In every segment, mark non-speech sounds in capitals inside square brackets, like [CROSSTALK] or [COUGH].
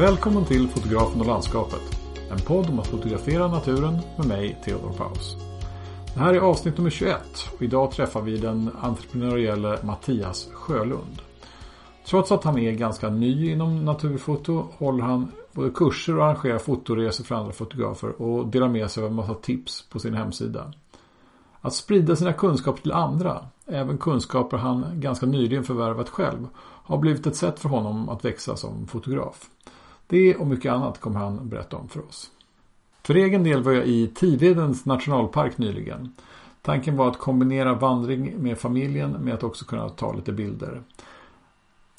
Välkommen till Fotografen och landskapet. En podd om att fotografera naturen med mig, Theodor Paus. Det här är avsnitt nummer 21 och idag träffar vi den entreprenöriella Mattias Sjölund. Trots att han är ganska ny inom naturfoto håller han både kurser och arrangerar fotoresor för andra fotografer och delar med sig av en massa tips på sin hemsida. Att sprida sina kunskaper till andra, även kunskaper han ganska nyligen förvärvat själv, har blivit ett sätt för honom att växa som fotograf. Det och mycket annat kommer han berätta om för oss. För egen del var jag i Tivedens nationalpark nyligen. Tanken var att kombinera vandring med familjen med att också kunna ta lite bilder.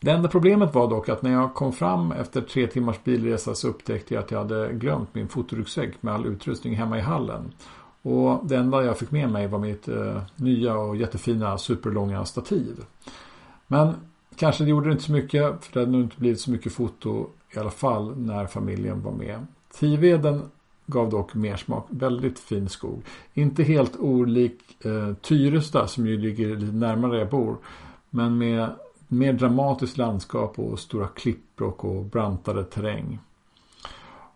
Det enda problemet var dock att när jag kom fram efter tre timmars bilresa så upptäckte jag att jag hade glömt min fotoryggsäck med all utrustning hemma i hallen. Och det enda jag fick med mig var mitt eh, nya och jättefina superlånga stativ. Men kanske det gjorde inte så mycket för det hade nog inte blivit så mycket foto i alla fall när familjen var med. Tiveden gav dock mer smak. Väldigt fin skog. Inte helt olik eh, Tyresta som ju ligger lite närmare där jag bor. Men med mer dramatiskt landskap och stora klippbråck och brantare terräng.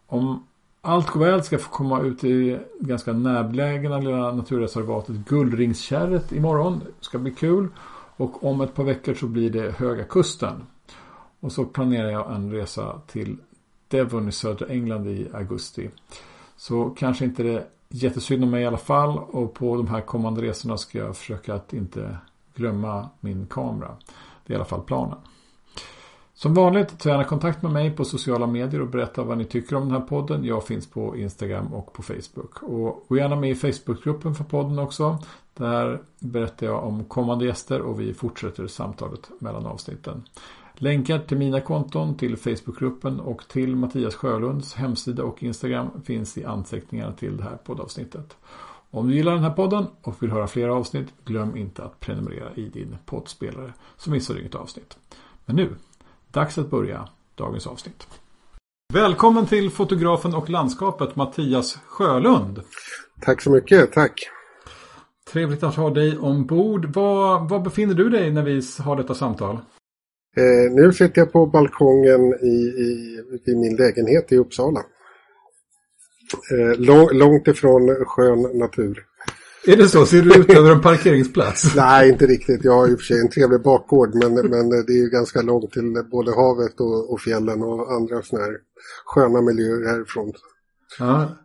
Om allt går väl ska jag få komma ut i ganska närbelägna lilla naturreservatet Gullringskärret imorgon. Det ska bli kul. Och om ett par veckor så blir det Höga Kusten. Och så planerar jag en resa till Devon i södra England i augusti. Så kanske inte det är jättesynd om mig i alla fall. Och på de här kommande resorna ska jag försöka att inte glömma min kamera. Det är i alla fall planen. Som vanligt, ta gärna kontakt med mig på sociala medier och berätta vad ni tycker om den här podden. Jag finns på Instagram och på Facebook. Och gå gärna med i Facebookgruppen för podden också. Där berättar jag om kommande gäster och vi fortsätter samtalet mellan avsnitten. Länkar till mina konton, till Facebookgruppen och till Mattias Sjölunds hemsida och Instagram finns i anteckningarna till det här poddavsnittet. Om du gillar den här podden och vill höra fler avsnitt, glöm inte att prenumerera i din poddspelare så missar du inget avsnitt. Men nu, dags att börja dagens avsnitt. Välkommen till fotografen och landskapet Mattias Sjölund. Tack så mycket, tack. Trevligt att ha dig ombord. Var, var befinner du dig när vi har detta samtal? Eh, nu sitter jag på balkongen i, i, i min lägenhet i Uppsala. Eh, lång, långt ifrån skön natur. Är det så? Ser du ut [LAUGHS] över en parkeringsplats? Nej, inte riktigt. Jag har i och för sig en trevlig bakgård men, men det är ju ganska långt till både havet och, och fjällen och andra sådana här sköna miljöer härifrån. Ja.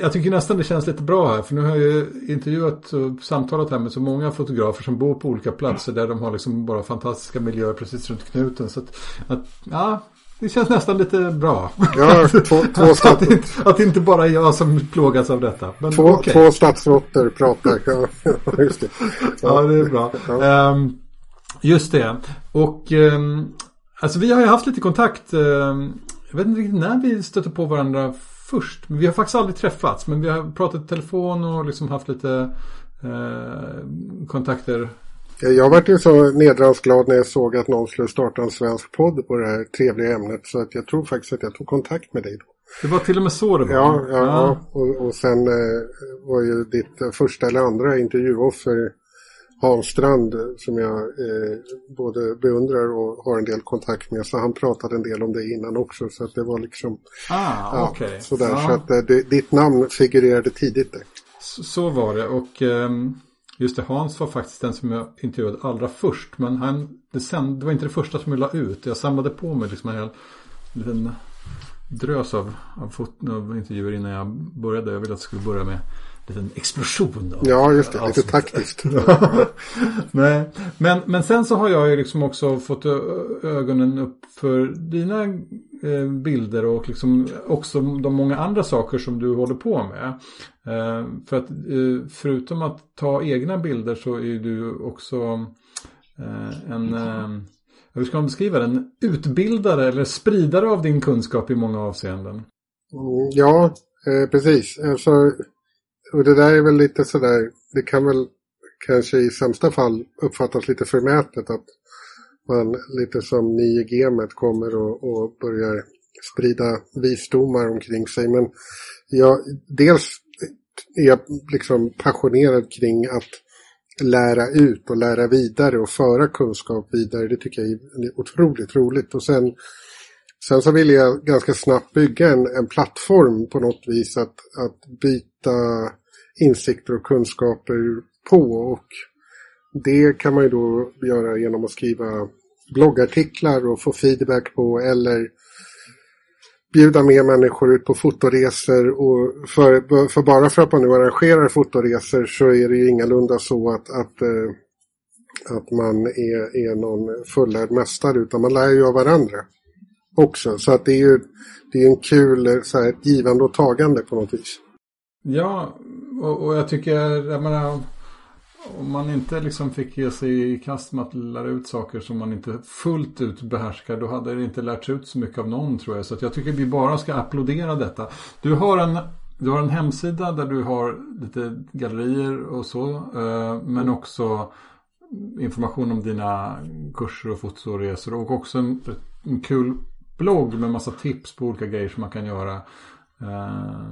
Jag tycker nästan det känns lite bra här för nu har jag intervjuat och samtalat här med så många fotografer som bor på olika platser där de har liksom bara fantastiska miljöer precis runt knuten. Så att, att ja, det känns nästan lite bra. Ja, två, [LAUGHS] två att, inte, att det inte bara är jag som plågas av detta. Men, två, okay. två stadsråttor pratar. Ja, [LAUGHS] just det. Ja, det är bra. Ja. Um, just det. Och um, alltså vi har ju haft lite kontakt. Um, jag vet inte riktigt när vi stötte på varandra först. Vi har faktiskt aldrig träffats men vi har pratat i telefon och liksom haft lite eh, kontakter. Jag vart ju så nedransglad när jag såg att någon skulle starta en svensk podd på det här trevliga ämnet så att jag tror faktiskt att jag tog kontakt med dig då. Det var till och med så det var? Ja, ja, ja. Och, och sen eh, var ju ditt första eller andra intervjuoffer Hans Strand som jag eh, både beundrar och har en del kontakt med. Så han pratade en del om det innan också. Så att det var liksom... Ah, ja, okay. Sådär, ja. Så att eh, det, ditt namn figurerade tidigt där. Så, så var det. Och eh, just det, Hans var faktiskt den som jag intervjuade allra först. Men han, det, sen, det var inte det första som jag la ut. Jag samlade på mig liksom en hel liten drös av, av, av intervjuer innan jag började. Jag ville att det skulle börja med liten explosion. Då. Ja, just det. Lite taktiskt. [LAUGHS] Nej, men, men sen så har jag ju liksom också fått ögonen upp för dina eh, bilder och liksom också de många andra saker som du håller på med. Eh, för att eh, förutom att ta egna bilder så är du också en hur ska man beskriva den? Utbildare eller spridare av din kunskap i många avseenden. Mm, ja, eh, precis. Alltså, och det där är väl lite sådär, det kan väl kanske i sämsta fall uppfattas lite förmätet att man lite som ni i gamet kommer och, och börjar sprida visdomar omkring sig. Men jag, dels är jag liksom passionerad kring att lära ut och lära vidare och föra kunskap vidare. Det tycker jag är otroligt roligt. Och sen sen så ville jag ganska snabbt bygga en, en plattform på något vis att, att byta insikter och kunskaper på. Och det kan man ju då göra genom att skriva bloggartiklar och få feedback på eller bjuda med människor ut på fotoresor och för, för bara för att man nu arrangerar fotoresor så är det ju ingalunda så att, att, eh, att man är, är någon fullärd mästare utan man lär ju av varandra också. Så att det är ju det är en kul eh, så här, ett givande och tagande på något vis. Ja, och, och jag tycker, jag menar, om man inte liksom fick ge sig i kast med att lära ut saker som man inte fullt ut behärskar då hade det inte lärts ut så mycket av någon tror jag. Så jag tycker vi bara ska applådera detta. Du har en, du har en hemsida där du har lite gallerier och så. Eh, men också information om dina kurser och fotoresor och också en, en kul blogg med massa tips på olika grejer som man kan göra. Eh,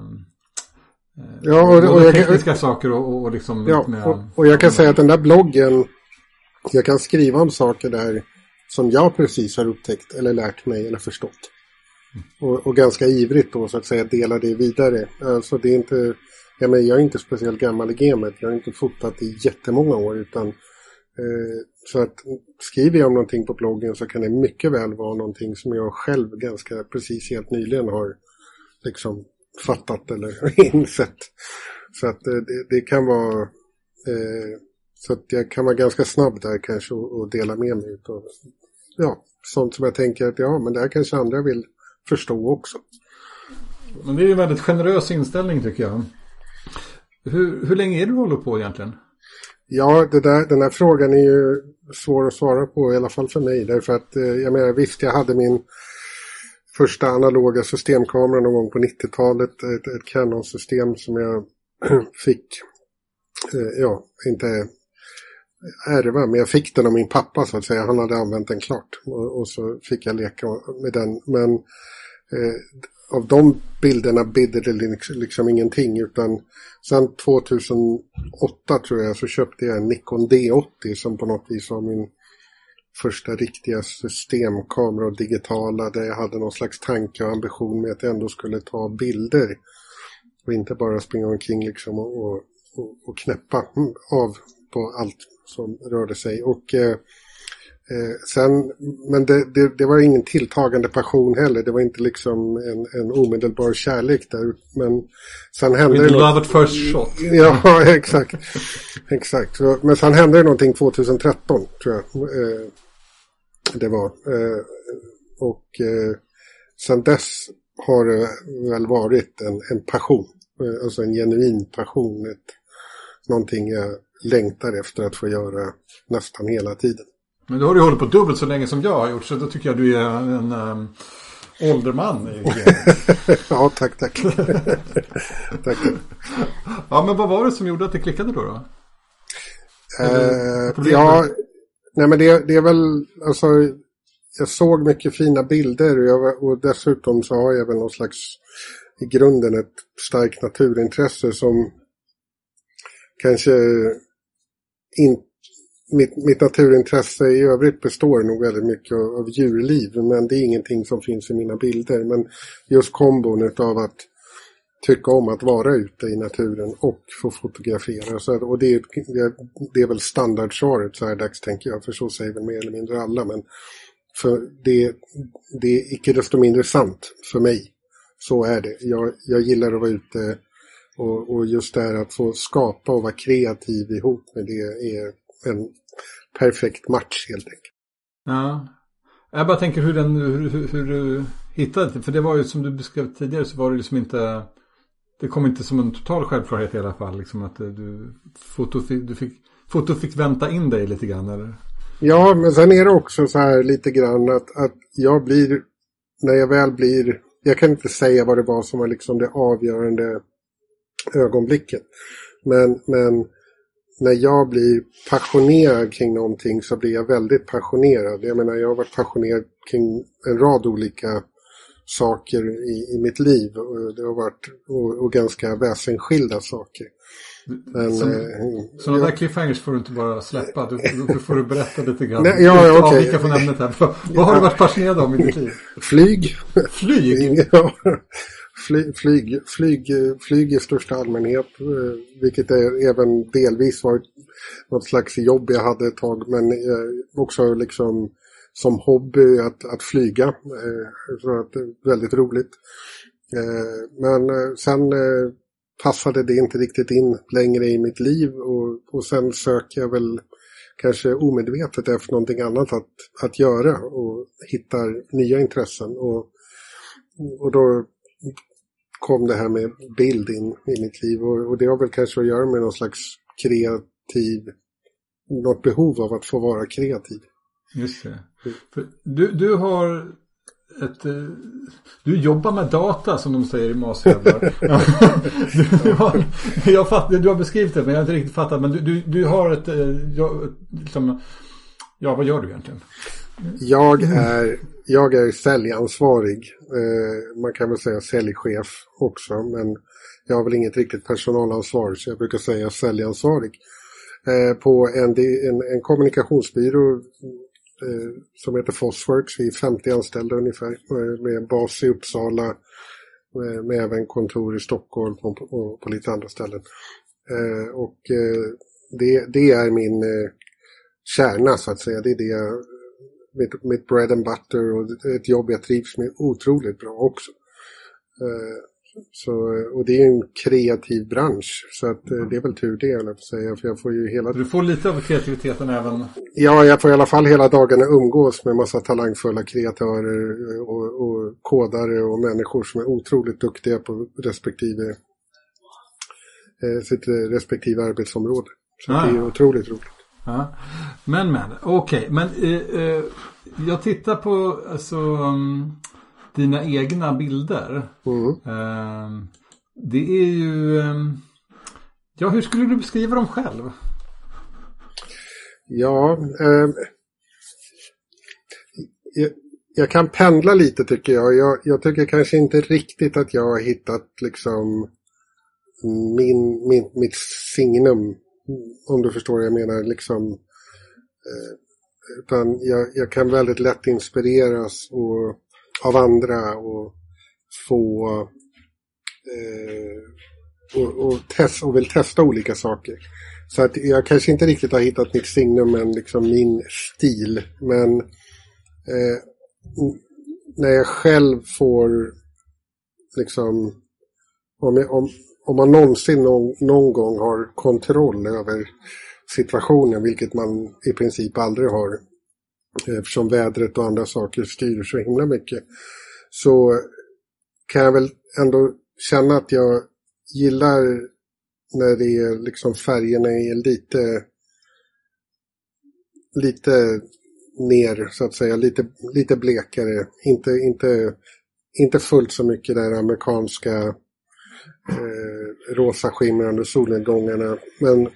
Ja, och, och jag tekniska kan, saker och, och liksom... Ja, med, och, och, jag kan säga att den där bloggen, jag kan skriva om saker där som jag precis har upptäckt eller lärt mig eller förstått. Och, och ganska ivrigt då så att säga dela det vidare. Alltså det är inte, jag, menar, jag är inte speciellt gammal i gamet, jag har inte fotat i jättemånga år utan eh, så att skriver jag om någonting på bloggen så kan det mycket väl vara någonting som jag själv ganska precis helt nyligen har liksom fattat eller [LAUGHS] insett. Så att eh, det, det kan vara eh, så att jag kan vara ganska snabb där kanske och, och dela med mig av ja, sånt som jag tänker att ja, men det här kanske andra vill förstå också. Men det är ju en väldigt generös inställning tycker jag. Hur, hur länge är du håller på egentligen? Ja, det där, den här frågan är ju svår att svara på, i alla fall för mig. Därför att, eh, jag menar, visst, jag hade min första analoga systemkameran någon gång på 90-talet. Ett, ett Canon-system som jag [CLEARS THROAT] fick, eh, ja, inte ärva, men jag fick den av min pappa så att säga. Han hade använt den klart och, och så fick jag leka med den. Men eh, av de bilderna bidde det liksom, liksom ingenting utan sen 2008 tror jag så köpte jag en Nikon D80 som på något vis var min första riktiga systemkameror digitala där jag hade någon slags tanke och ambition med att jag ändå skulle ta bilder. Och inte bara springa omkring liksom och, och, och knäppa av på allt som rörde sig. Och eh, eh, sen, men det, det, det, var ingen tilltagande passion heller. Det var inte liksom en, en omedelbar kärlek där. Men sen hände det... Love at first shot. [LAUGHS] Ja, exakt. exakt. Men sen hände det någonting 2013 tror jag. Eh, det var. Eh, och eh, sen dess har det väl varit en, en passion. Eh, alltså en genuin passion. Ett, någonting jag längtar efter att få göra nästan hela tiden. Men då har du hållit på dubbelt så länge som jag har gjort så då tycker jag du är en um, ålderman. [LAUGHS] ja, tack, tack. [LAUGHS] tack. Ja, men vad var det som gjorde att det klickade då? då? Eh, ja, Nej men det, det, är väl, alltså jag såg mycket fina bilder och, jag, och dessutom så har jag väl någon slags i grunden ett starkt naturintresse som kanske inte mitt, mitt naturintresse i övrigt består nog väldigt mycket av, av djurliv men det är ingenting som finns i mina bilder. Men just kombon utav att tycka om att vara ute i naturen och få fotografera. Så, och det, det, det är väl standardsvaret så här dags tänker jag, för så säger väl mer eller mindre alla. Men för det, det är icke desto mindre sant för mig. Så är det. Jag, jag gillar att vara ute och, och just det här att få skapa och vara kreativ ihop med det är en perfekt match helt enkelt. Ja. Jag bara tänker hur, den, hur, hur, hur du hittade det. För det var ju som du beskrev tidigare så var det liksom inte det kom inte som en total självklarhet i alla fall. Liksom att du, foto, du fick, foto fick vänta in dig lite grann eller? Ja, men sen är det också så här lite grann att, att jag blir, när jag väl blir, jag kan inte säga vad det var som var liksom det avgörande ögonblicket. Men, men när jag blir passionerad kring någonting så blir jag väldigt passionerad. Jag menar, jag har varit passionerad kring en rad olika saker i, i mitt liv. Och det har varit och, och ganska väsensskilda saker. Men, Som- eh, Sådana ja. där cliffhangers får du inte bara släppa. Du, du får du berätta lite grann. Nej, ja, att okej. Avvika från ämnet här. Vad, har du varit fascinerad av i ditt liv? Flyg. Flyg? [LAUGHS] Ja, flyg, flyg, flyg, flyg i största allmänhet, eh, vilket är även delvis var något slags jobb jag hade ett tag, men eh, också liksom som hobby att, att flyga. Eh, så att det är väldigt roligt. Eh, men eh, sen eh, passade det inte riktigt in längre i mitt liv och, och sen söker jag väl kanske omedvetet efter någonting annat att, att göra och hittar nya intressen. Och, och då kom det här med bild in i mitt liv och, och det har väl kanske att göra med någon slags kreativ, något behov av att få vara kreativ. Just det. För du, du har ett... eh, Du jobbar med data som de säger i Masjävlar. [LAUGHS] du, jag fatt, du har beskrivit det men jag har inte riktigt fattat. Men du, du, du har ett... eh, jag- Liksom, ja, vad gör du egentligen? Jag är, jag är säljansvarig. Eh, man kan väl säga säljchef också, men jag har väl inget riktigt personalansvar, så jag brukar säga säljansvarig. Eh, på en, en, en kommunikationsbyrå eh, som heter Fosworks. Vi är 50 anställda ungefär, eh, med bas i Uppsala, eh, med även kontor i Stockholm och, och på lite andra ställen. Eh, och det, det är min kärna så att säga. Det är det jag, mitt, mitt bread and butter och ett jobb jag trivs med otroligt bra också. Eh, så, och det är ju en kreativ bransch så att eh, det är väl tur det jag får säga. För jag får ju hela Du får lite av kreativiteten även... Ja, jag får i alla fall hela dagarna umgås med massa talangfulla kreatörer och, och kodare och människor som är otroligt duktiga på respektive, eh, sitt respektive arbetsområde. Så Ah, det är otroligt roligt. Ja. Men men, okej. Men eh, eh, jag tittar på alltså, um, dina egna bilder. Mm. Eh, det är ju... ehm, ja, hur skulle du beskriva dem själv? Ja, eh, jag, jag kan pendla lite tycker jag. jag. Jag tycker kanske inte riktigt att jag har hittat liksom min, min, mitt signum. Om du förstår vad jag menar. Liksom, eh, utan jag, jag kan väldigt lätt inspireras och, av andra och få eh, och, och, test, och vill testa olika saker. Så att jag kanske inte riktigt har hittat mitt signum, men liksom min stil. Men eh, när jag själv får liksom, om, jag, om, om man någonsin någon, någon gång har kontroll över situationen, vilket man i princip aldrig har, eftersom vädret och andra saker styr så himla mycket, så kan jag väl ändå känna att jag gillar när det är liksom färgerna är lite lite ner så att säga, lite, lite blekare. Inte, inte, inte fullt så mycket där amerikanska eh, rosa skimrande solnedgångarna. Men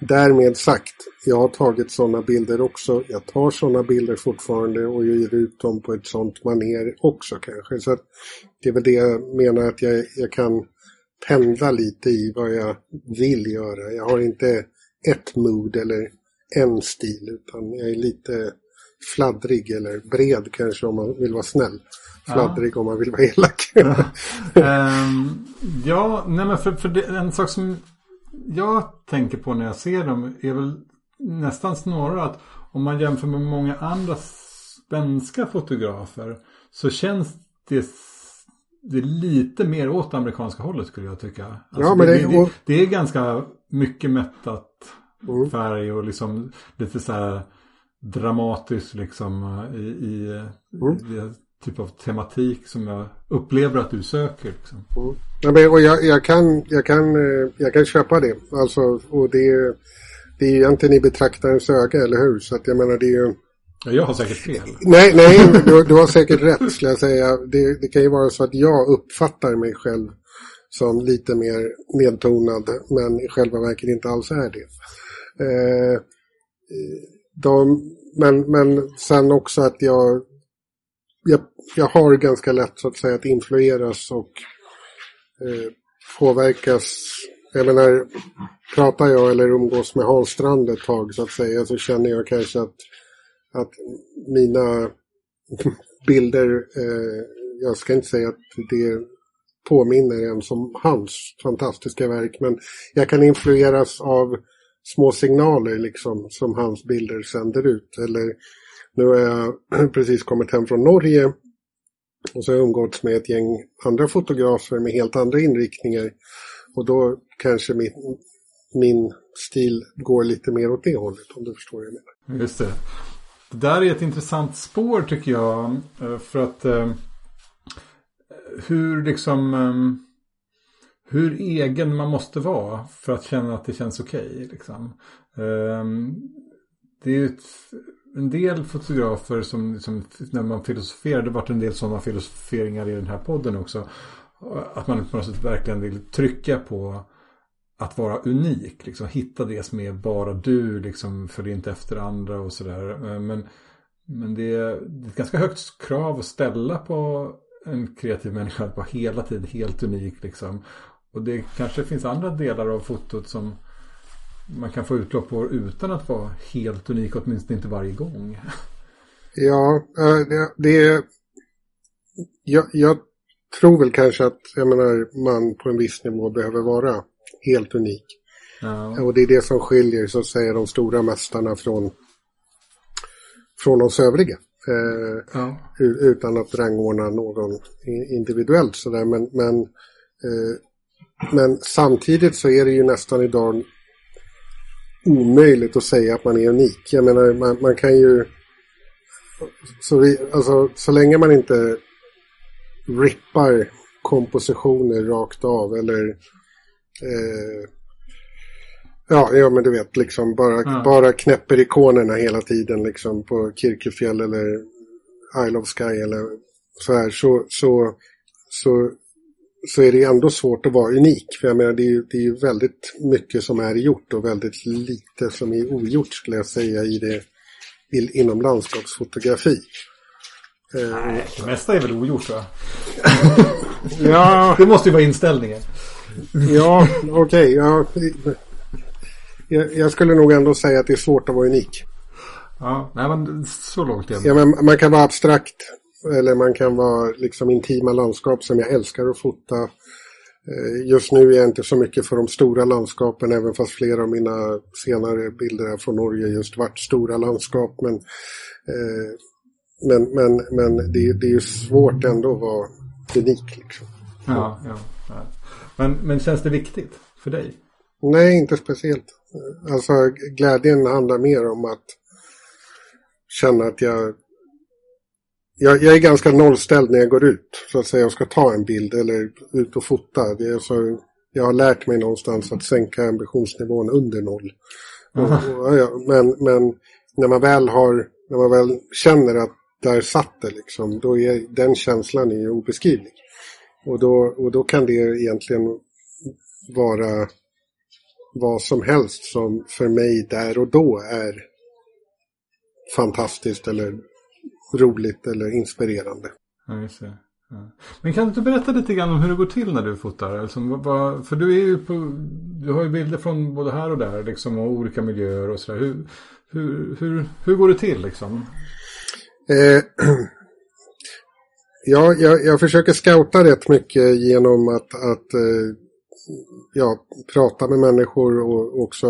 därmed sagt, jag har tagit sådana bilder också. Jag tar sådana bilder fortfarande och jag ger ut dem på ett sådant maner också kanske. Så att det är väl det jag menar att jag, jag kan pendla lite i vad jag vill göra. Jag har inte ett mood eller en stil utan jag är lite fladdrig eller bred kanske om man vill vara snäll. Fladdrig om man vill vara elak. Ehm, ja, nej men för, för det, en sak som jag tänker på när jag ser dem är väl nästan snarare att om man jämför med många andra svenska fotografer så känns det, det är lite mer åt amerikanska hållet skulle jag tycka. Alltså Ja, men det, det- det, det, är ganska mycket mättat Mm. färg och liksom lite så här dramatiskt liksom i, i, Mm. i typ av tematik som jag upplever att du söker. Liksom. Ja, men, och jag, jag, kan, jag, kan, eh, jag kan köpa det. Alltså, och det, är- det är egentligen i betraktarens öga, eller hur? Så att jag menar det är ju... Ja, jag har säkert fel. Nej, nej, du, du har säkert rätt skulle jag säga. Det, det kan ju vara så att jag uppfattar mig själv som lite mer nedtonad, men i själva verket inte alls är det. Eh, de, men, men sen också att jag, jag, jag har ganska lätt så att säga att influeras och eh, påverkas jag menar, pratar jag eller umgås med Hans Strand ett tag så att säga så känner jag kanske att, att mina [LAUGHS] bilder, eh, jag ska inte säga att det påminner ens om hans fantastiska verk men jag kan influeras av små signaler liksom som hans bilder sänder ut. Eller nu har jag [CLEARS THROAT] precis kommit hem från Norge och så har jag umgåtts med ett gäng andra fotografer med helt andra inriktningar. Och då kanske min, min stil går lite mer åt det hållet om du förstår vad jag menar. Mm. Just det. Det där är ett intressant spår tycker jag. Eh, för att eh, hur liksom eh, hur egen man måste vara för att känna att det känns okej. Okay, liksom. Ehm, det är ju ett, en del fotografer som, som när man filosoferar, det har varit en del sådana filosoferingar i den här podden också. Att man på något sätt verkligen vill trycka på att vara unik. Liksom, hitta det som är bara du, liksom, följ inte efter andra och sådär. Eh, men, men det, är, det är ett ganska högt krav att ställa på en kreativ människa att vara hela tiden helt unik. Liksom. Och det kanske finns andra delar av fotot som man kan få utlopp på utan att vara helt unik, åtminstone inte varje gång. Ja, det, det jag, jag tror väl kanske att jag menar, man på en viss nivå behöver vara helt unik. Ja. Och det är det som skiljer så att säga de stora mästarna från, från oss övriga. Eh, ja. Utan att rangordna någon individuellt sådär. Men, men, eh, men samtidigt så är det ju nästan idag omöjligt att säga att man är unik. Jag menar, man, man kan ju... Så, alltså, så länge man inte rippar kompositioner rakt av eller eh, Ja, ja men du vet liksom bara, ja. bara knäpper ikonerna hela tiden liksom på Kirkefjäll eller Isle of Sky eller så här så, så, så, så är det ändå svårt att vara unik. För jag menar det är ju det är väldigt mycket som är gjort och väldigt lite som är ogjort skulle jag säga i det inom landskapsfotografi. Nej, det mesta är väl ogjort va? [LAUGHS] ja. Det måste ju vara inställningen. ja, okej. Okay, ja. Jag, jag, skulle nog ändå säga att det är svårt att vara unik. Ja, nej men så långt igen. Ja, men man kan vara abstrakt. Eller man kan vara liksom intima landskap som jag älskar att fota. Eh, just nu är jag inte så mycket för de stora landskapen, även fast flera av mina senare bilder från Norge just varit stora landskap. Men eh, men, men, men det, det är ju svårt ändå att vara unik. Liksom. Ja, ja, ja. Men, men känns det viktigt för dig? Nej, inte speciellt. Alltså glädjen handlar mer om att känna att jag, jag, jag är ganska nollställd när jag går ut. Så att säga och ska ta en bild eller ut och fota. Det är så, jag har lärt mig någonstans att sänka ambitionsnivån under noll. Och, och, men, men när man väl har, när man väl känner att där satt det liksom. Då är, den känslan är obeskrivlig. Och då, och då kan det egentligen vara vad som helst som för mig där och då är fantastiskt eller roligt eller inspirerande. Ja. Ja. Men kan du berätta lite grann om hur det går till när du fotar? Alltså, vad, för du, är ju på, du har ju bilder från både här och där liksom, och olika miljöer och sådär. Hur, hur, hur, hur går det till liksom? Eh, [CLEARS THROAT] ja, jag, jag, försöker scouta rätt mycket genom att, att eh, ja, prata med människor och också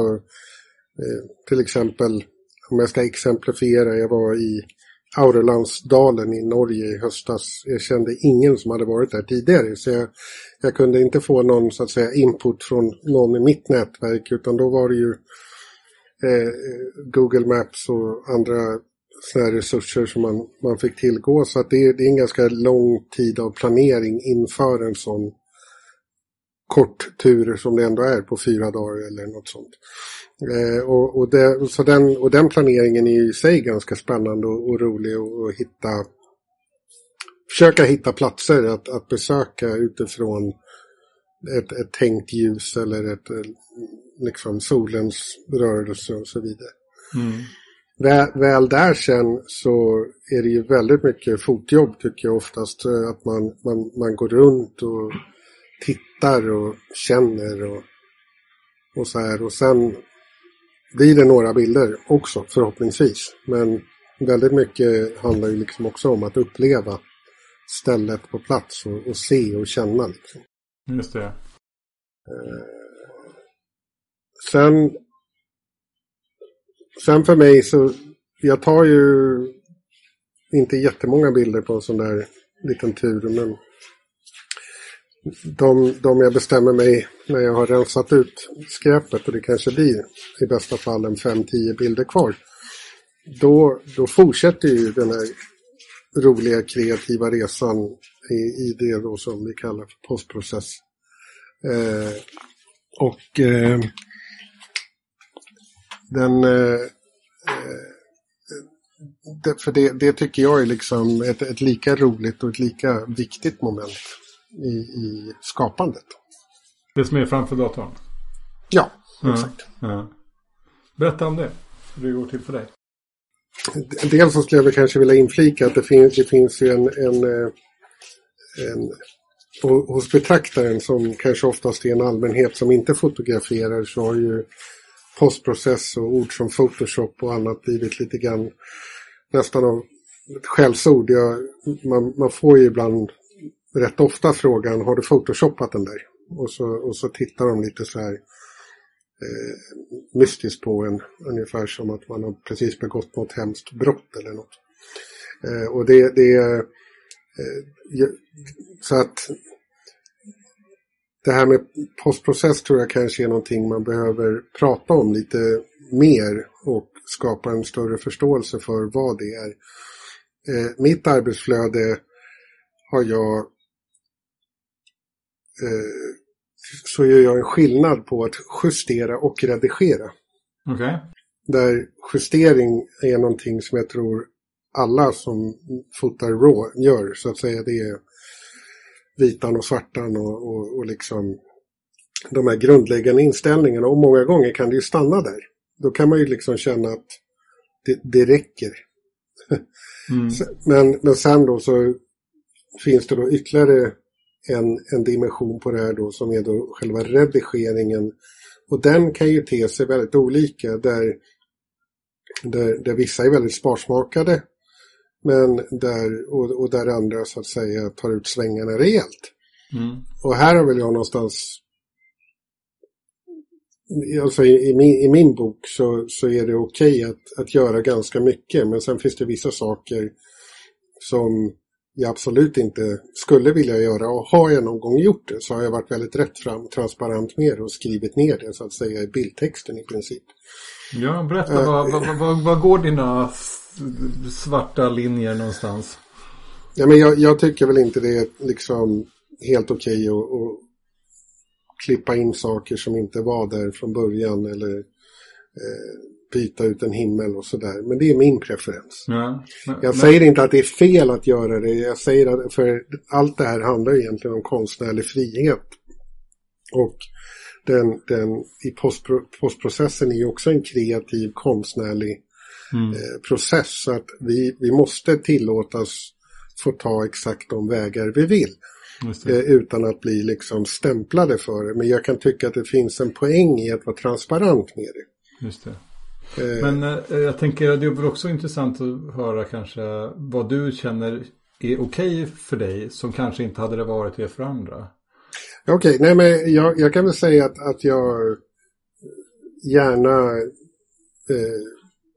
eh, till exempel om jag ska exemplifiera, jag var i Aurelandsdalen i Norge i höstas. Jag kände ingen som hade varit där tidigare så jag, jag, kunde inte få någon så att säga input från någon i mitt nätverk utan då var det ju eh, Google Maps och andra sådana resurser som man, man fick tillgå. Så att det, det är en ganska lång tid av planering inför en sån kort tur som det ändå är på fyra dagar eller något sånt. Eh, och, och, det, så den, och den planeringen är i sig ganska spännande och, och rolig och, hitta försöka hitta platser att, att besöka utifrån ett, ett tänkt ljus eller ett, liksom solens rörelse och så vidare. Mm. Väl, väl där sen så är det ju väldigt mycket fotjobb tycker jag oftast. Eh, att man, man, man går runt och tittar och känner och och så här. Och sen blir det några bilder också förhoppningsvis. Men väldigt mycket handlar ju liksom också om att uppleva stället på plats och, och se och känna. Liksom. Just det. Eh, sen, sen för mig så, jag tar ju inte jättemånga bilder på en sån där liten tur, men de, de jag bestämmer mig när jag har rensat ut skräpet och det kanske blir i bästa fall en 5-10 bilder kvar. Då, då fortsätter ju den här roliga kreativa resan i, i det då som vi kallar för postprocess. Eh, och eh, den eh, eh det, för det, det, tycker jag är liksom ett, ett, lika roligt och ett lika viktigt moment i, i skapandet. Det som är framför datorn? Ja, exakt. Ja. Berätta om det, hur det går till för dig. Dels så skulle jag kanske vilja inflika att det finns, det finns ju en, en, eh, en hos betraktaren som kanske oftast är en allmänhet som inte fotograferar så har ju postprocess och ord som Photoshop och annat blivit lite grann nästan av ett skällsord. Jag, man, man får ju ibland rätt ofta frågan, har du photoshopat den där? Och så, och så tittar de lite så här eh, mystiskt på en, ungefär som att man har precis begått något hemskt brott eller något. Eh, och det, det eh, så att det här med postprocess tror jag kanske är någonting man behöver prata om lite mer och skapa en större förståelse för vad det är. Eh, mitt arbetsflöde har jag så gör jag en skillnad på att justera och redigera. Okay. Där justering är någonting som jag tror alla som fotar RAW gör, så att säga. Det är vitan och svartan och, och, och liksom de här grundläggande inställningarna. Och många gånger kan det ju stanna där. Då kan man ju liksom känna att det, det räcker. Mm. [LAUGHS] men, men sen då så finns det då ytterligare en, en dimension på det här då som är då själva redigeringen. Och den kan ju te sig väldigt olika där, där, där vissa är väldigt sparsmakade men där, och, och där andra så att säga tar ut svängarna rejält. Mm. Och här har väl jag någonstans Alltså i, i, min, i min bok så, så är det okej okay att, att göra ganska mycket men sen finns det vissa saker som jag absolut inte skulle vilja göra och har jag någon gång gjort det så har jag varit väldigt rätt fram, transparent med det och skrivit ner det så att säga i bildtexten i princip. Ja, berätta, uh, vad, vad, vad, vad går dina svarta linjer någonstans? Ja, men jag, jag tycker väl inte det är liksom helt okej okay att, att klippa in saker som inte var där från början eller eh, byta ut en himmel och sådär. Men det är min preferens. Ja, men, jag säger inte att det är fel att göra det. Jag säger att för allt det här handlar egentligen om konstnärlig frihet. Och den, den i postpro, postprocessen är ju också en kreativ konstnärlig mm. eh, process. Så att vi, vi måste tillåtas få ta exakt de vägar vi vill. Eh, utan att bli liksom stämplade för det. Men jag kan tycka att det finns en poäng i att vara transparent med det. Just det. Eh. Men eh, jag tänker att det är också intressant att höra kanske vad du känner är okej för dig som kanske inte hade det varit det för andra. Okej, okay, nej men jag, jag, kan väl säga att, att jag gärna eh,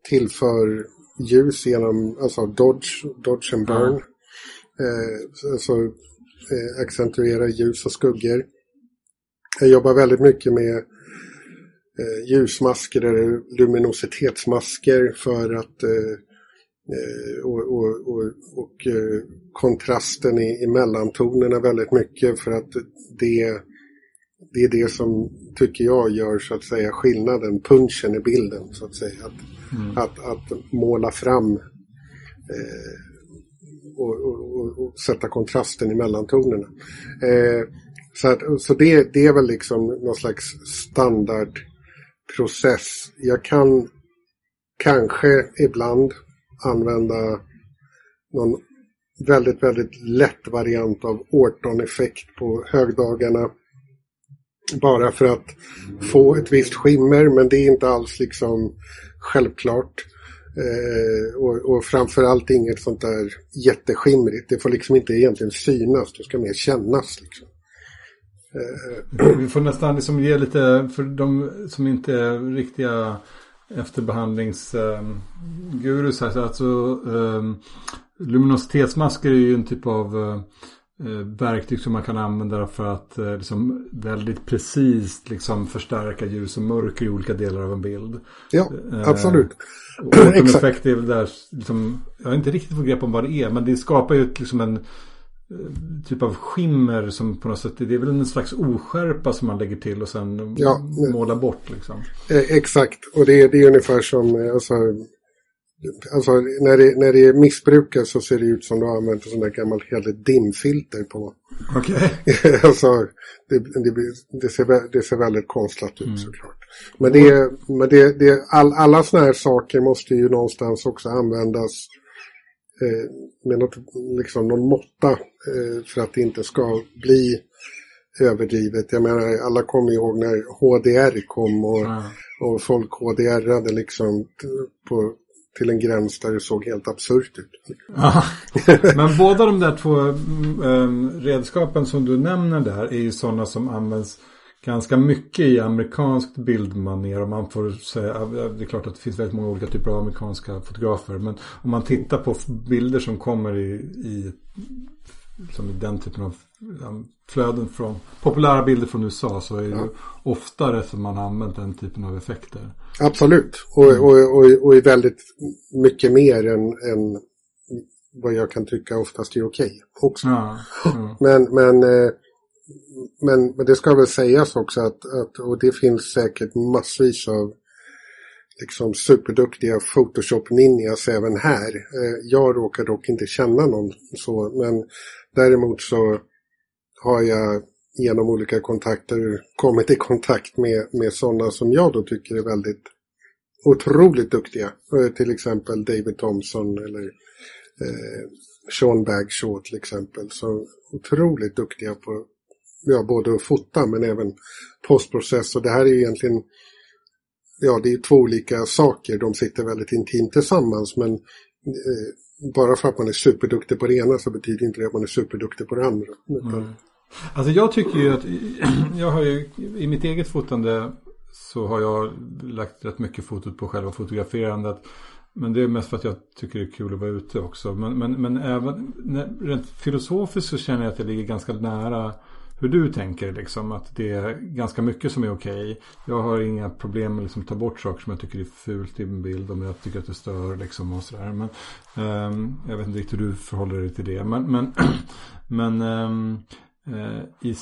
tillför ljus genom alltså Dodge, Dodge and Burn. Ja. Eh, alltså eh, accentuera ljus och skuggor. Jag jobbar väldigt mycket med eh, ljusmasker eller luminositetsmasker för att eh, eh, och, och, och, och eh, kontrasten i, i mellantonerna väldigt mycket för att det, det är det som tycker jag gör så att säga skillnaden, punchen i bilden så att säga. Att, mm. att, att måla fram eh, och, och, och, sätta kontrasten i mellantonerna. Eh, så att, så det, det är väl liksom någon slags standard process. Jag kan kanske ibland använda någon väldigt, väldigt lätt variant av Orton-effekt på högdagarna. bara för att få ett visst skimmer men det är inte alls liksom självklart. Eh, och, och framförallt inget sånt där jätteskimrigt. Det får liksom inte egentligen synas, det ska mer kännas. Liksom. Eh, [CLEARS THROAT] Vi får nästan liksom ge lite, för de som inte är riktiga efterbehandlingsgurus här, så alltså um, luminositetsmasker är ju en typ av uh, verktyg som man kan använda för att uh, liksom väldigt precis liksom förstärka ljus och mörker i olika delar av en bild. Ja, absolut. Och effekt är väl där, liksom, jag har inte riktigt fått grepp om vad det är, men det skapar ju liksom en typ av skimmer som på något sätt, det är väl en slags oskärpa som man lägger till och sen ja, målar bort liksom. Exakt, och det är, det är ungefär som, alltså, alltså när, det, när det är missbrukat så ser det ut som du har använt sån där gammal heligt dimfilter på. Okej. Okay. [LAUGHS] alltså, det, det, det, ser, det ser väldigt konstlat ut mm. såklart. Men, det, men det, det, all, alla sådana här saker måste ju någonstans också användas eh, med något, liksom någon måtta eh, för att det inte ska bli överdrivet. Jag menar, alla kommer ihåg när HDR kom och, mm. och folk HDR-ade liksom på, till en gräns där det såg helt absurt ut. [LAUGHS] Men båda de där två um, redskapen som du nämner där är ju sådana som används ganska mycket i amerikanskt bildmanér. Och man får säga, det är klart att det finns väldigt många olika typer av amerikanska fotografer. Men om man tittar på bilder som kommer i, i som i den typen av flöden från populära bilder från USA så är det ja. oftare som man använt den typen av effekter. Absolut, och, och, och, och är väldigt mycket mer än, än vad jag kan tycka oftast är okej också. Ja, ja. [LAUGHS] Men, men eh, men, men det ska väl sägas också att, att, och det finns säkert massvis av liksom superduktiga Photoshop-ninjas även här. Eh, jag råkar dock inte känna någon så, men däremot så har jag genom olika kontakter kommit i kontakt med, med sådana som jag då tycker är väldigt otroligt duktiga. Eh, till exempel David Thompson eller eh, Sean Bagshaw till exempel. Så otroligt duktiga på ja, både att fota men även postprocess. Och det här är ju egentligen ja, det är två olika saker. De sitter väldigt intimt tillsammans men eh, bara för att man är superduktig på det ena så betyder inte det att man är superduktig på det andra. Mm. Alltså jag tycker ju att [CLEARS THROAT] jag har ju i mitt eget fotande så har jag lagt rätt mycket fotot på själva fotograferandet. Men det är mest för att jag tycker det är kul att vara ute också. Men, men, men även rent filosofiskt så känner jag att jag ligger ganska nära hur du tänker liksom. Att det är ganska mycket som är okej. Okay. Jag har inga problem med liksom, att ta bort saker som jag tycker är fult i min bild. Om jag tycker att det stör liksom och sådär. Men um, jag vet inte riktigt hur du förhåller dig till det. Men, men, [CLEARS THROAT] men um, uh, i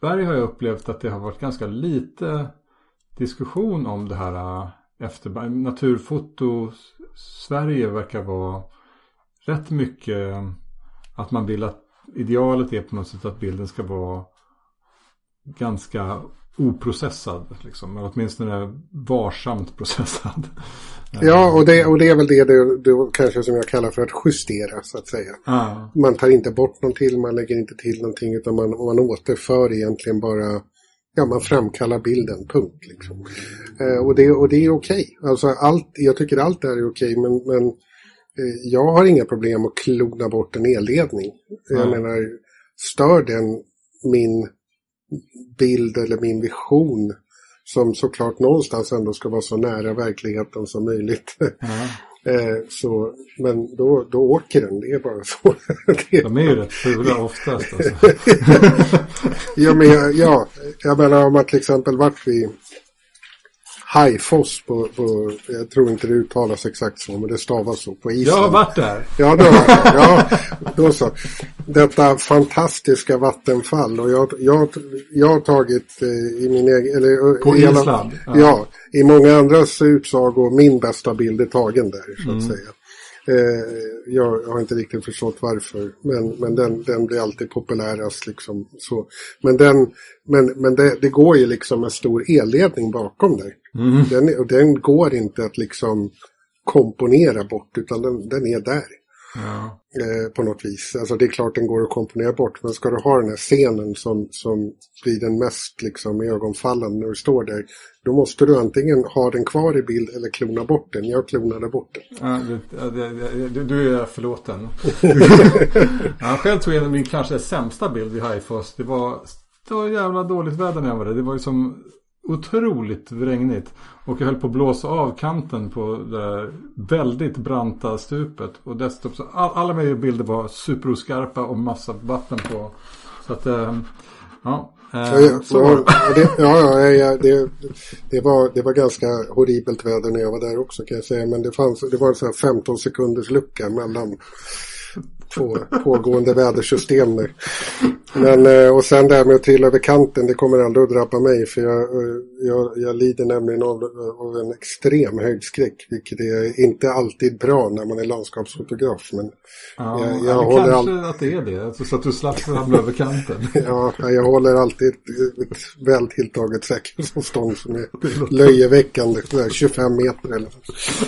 Sverige har jag upplevt att det har varit ganska lite diskussion om det här uh, efter naturfoto. Sverige verkar vara rätt mycket att man vill att idealet är på något sätt att bilden ska vara ganska oprocessad. Liksom, eller åtminstone varsamt processad. Ja, och det, och det är väl det du, du kanske som jag kallar för att justera så att säga. Ah. Man tar inte bort någonting, man lägger inte till någonting utan man, man återför egentligen bara, ja man framkallar bilden, punkt. Liksom. Eh, och, det, och det är okej. Okay. Alltså allt, jag tycker allt det här är okej okay, men, men jag har inga problem att klona bort en elledning. Mm. Jag menar, stör den min bild eller min vision som såklart någonstans ändå ska vara så nära verkligheten som möjligt. [LAUGHS] Mm. så, men då, då åker den, det är bara så. [LAUGHS] De är ju rätt fula oftast. Alltså. [LAUGHS] ja, men jag, ja, jag menar om man till exempel vart vi Hajfoss på, på, jag tror inte det uttalas exakt så, men det stavas så på Island. Jag har varit där. Ja, då, ja, då så. Detta fantastiska vattenfall och jag, jag, jag har tagit eh, i min egen... Eller, på hela, Island? Ja. ja. i många andras utsagor min bästa bild är tagen där, så att mm. säga. Eh, jag har inte riktigt förstått varför, men, men den, den blir alltid populärast. Liksom, så. Men, den, men, men det, det går ju liksom en stor elledning bakom där. Mm. Den, den går inte att liksom komponera bort, utan den, den är där. Ja. Eh, på något vis. Alltså det är klart den går att komponera bort. Men ska du ha den här scenen som, som blir den mest liksom ögonfallande när du står där. Då måste du antingen ha den kvar i bild eller klona bort den. Jag klonade bort den. Ja, det, det, det, du är förlåten. [LAUGHS] ja, själv tog jag min kanske sämsta bild vid Highfoss. Det var, det var jävla dåligt väder när jag var där. Det var ju som otroligt regnigt. Och jag höll på att blåsa av kanten på det där väldigt branta stupet. Och dessutom så all, alla mina bilder var superoskarpa och massa vatten på. Så att, äh, ja. Äh, ja, det, ja, ja, det, det, var, det var ganska horribelt väder när jag var där också kan jag säga. Men det, fanns, det var en sån här 15 sekunders lucka mellan två pågående vädersystem nu. Men, eh, och sen det här med att trilla över kanten, det kommer aldrig att drabba mig för jag, eh, jag, jag lider nämligen av, av en extrem höjdskräck, vilket är inte alltid bra när man är landskapsfotograf. Men ja, jag, jag håller kanske all... att det är det, alltså, så att du slapp ramla över kanten. [LAUGHS] ja, jag håller alltid ett, väl tilltaget säkerhetsavstånd som är löjeväckande, 25 meter eller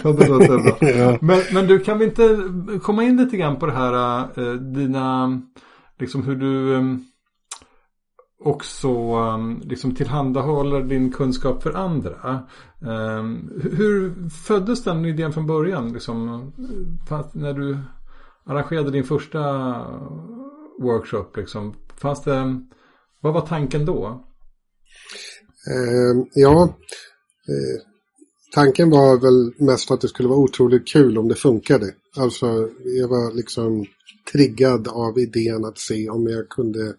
[LAUGHS] ja, men, men du, kan vi inte komma in lite grann på det här, Eh, dina liksom hur du ehm, också ehm, liksom tillhandahåller din kunskap för andra. Ehm, hur föddes den idén från början? Liksom, när du arrangerade din första workshop, liksom, fanns det, vad var tanken då? Ja, eh, tanken var väl mest att det skulle vara otroligt kul om det funkade. Alltså, jag var liksom triggad av idén att se om jag kunde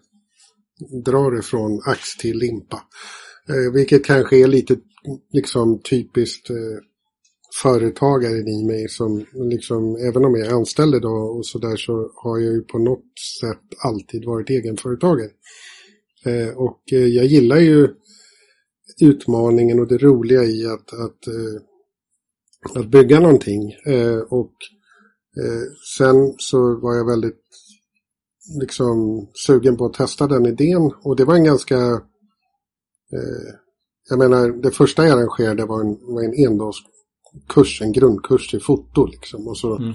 dra det från ax till limpa. Eh, vilket kanske är lite liksom typiskt eh, företagaren i mig som liksom, även om jag är anställd idag och sådär så har jag ju på något sätt alltid varit egenföretagare. Eh, och eh, jag gillar ju utmaningen och det roliga i att, att, eh, att bygga någonting. Eh, och Eh, sen så var jag väldigt liksom sugen på att testa den idén och det var en ganska eh, jag menar, det första jag arrangerade var en, var en endagskurs, en grundkurs i foto liksom. Och så mm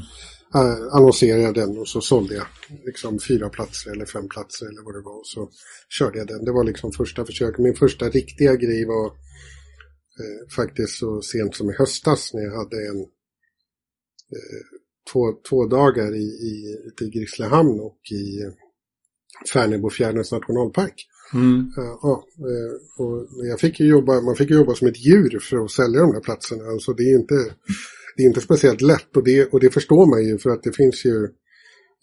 äh, annonserade jag den och så sålde jag liksom fyra platser eller fem platser eller vad det var. Och så körde jag den. Det var liksom första försöket. Min första riktiga grej var eh, faktiskt så sent som i höstas när jag hade en eh, två, två dagar i, i, i Grisslehamn och i eh, Färnebofjärdens nationalpark. Mm. Uh, ja, och jag fick jobba, man fick jobba som ett djur för att sälja de där platserna. Alltså det är inte, det är inte speciellt lätt och det, och det förstår man ju för att det finns ju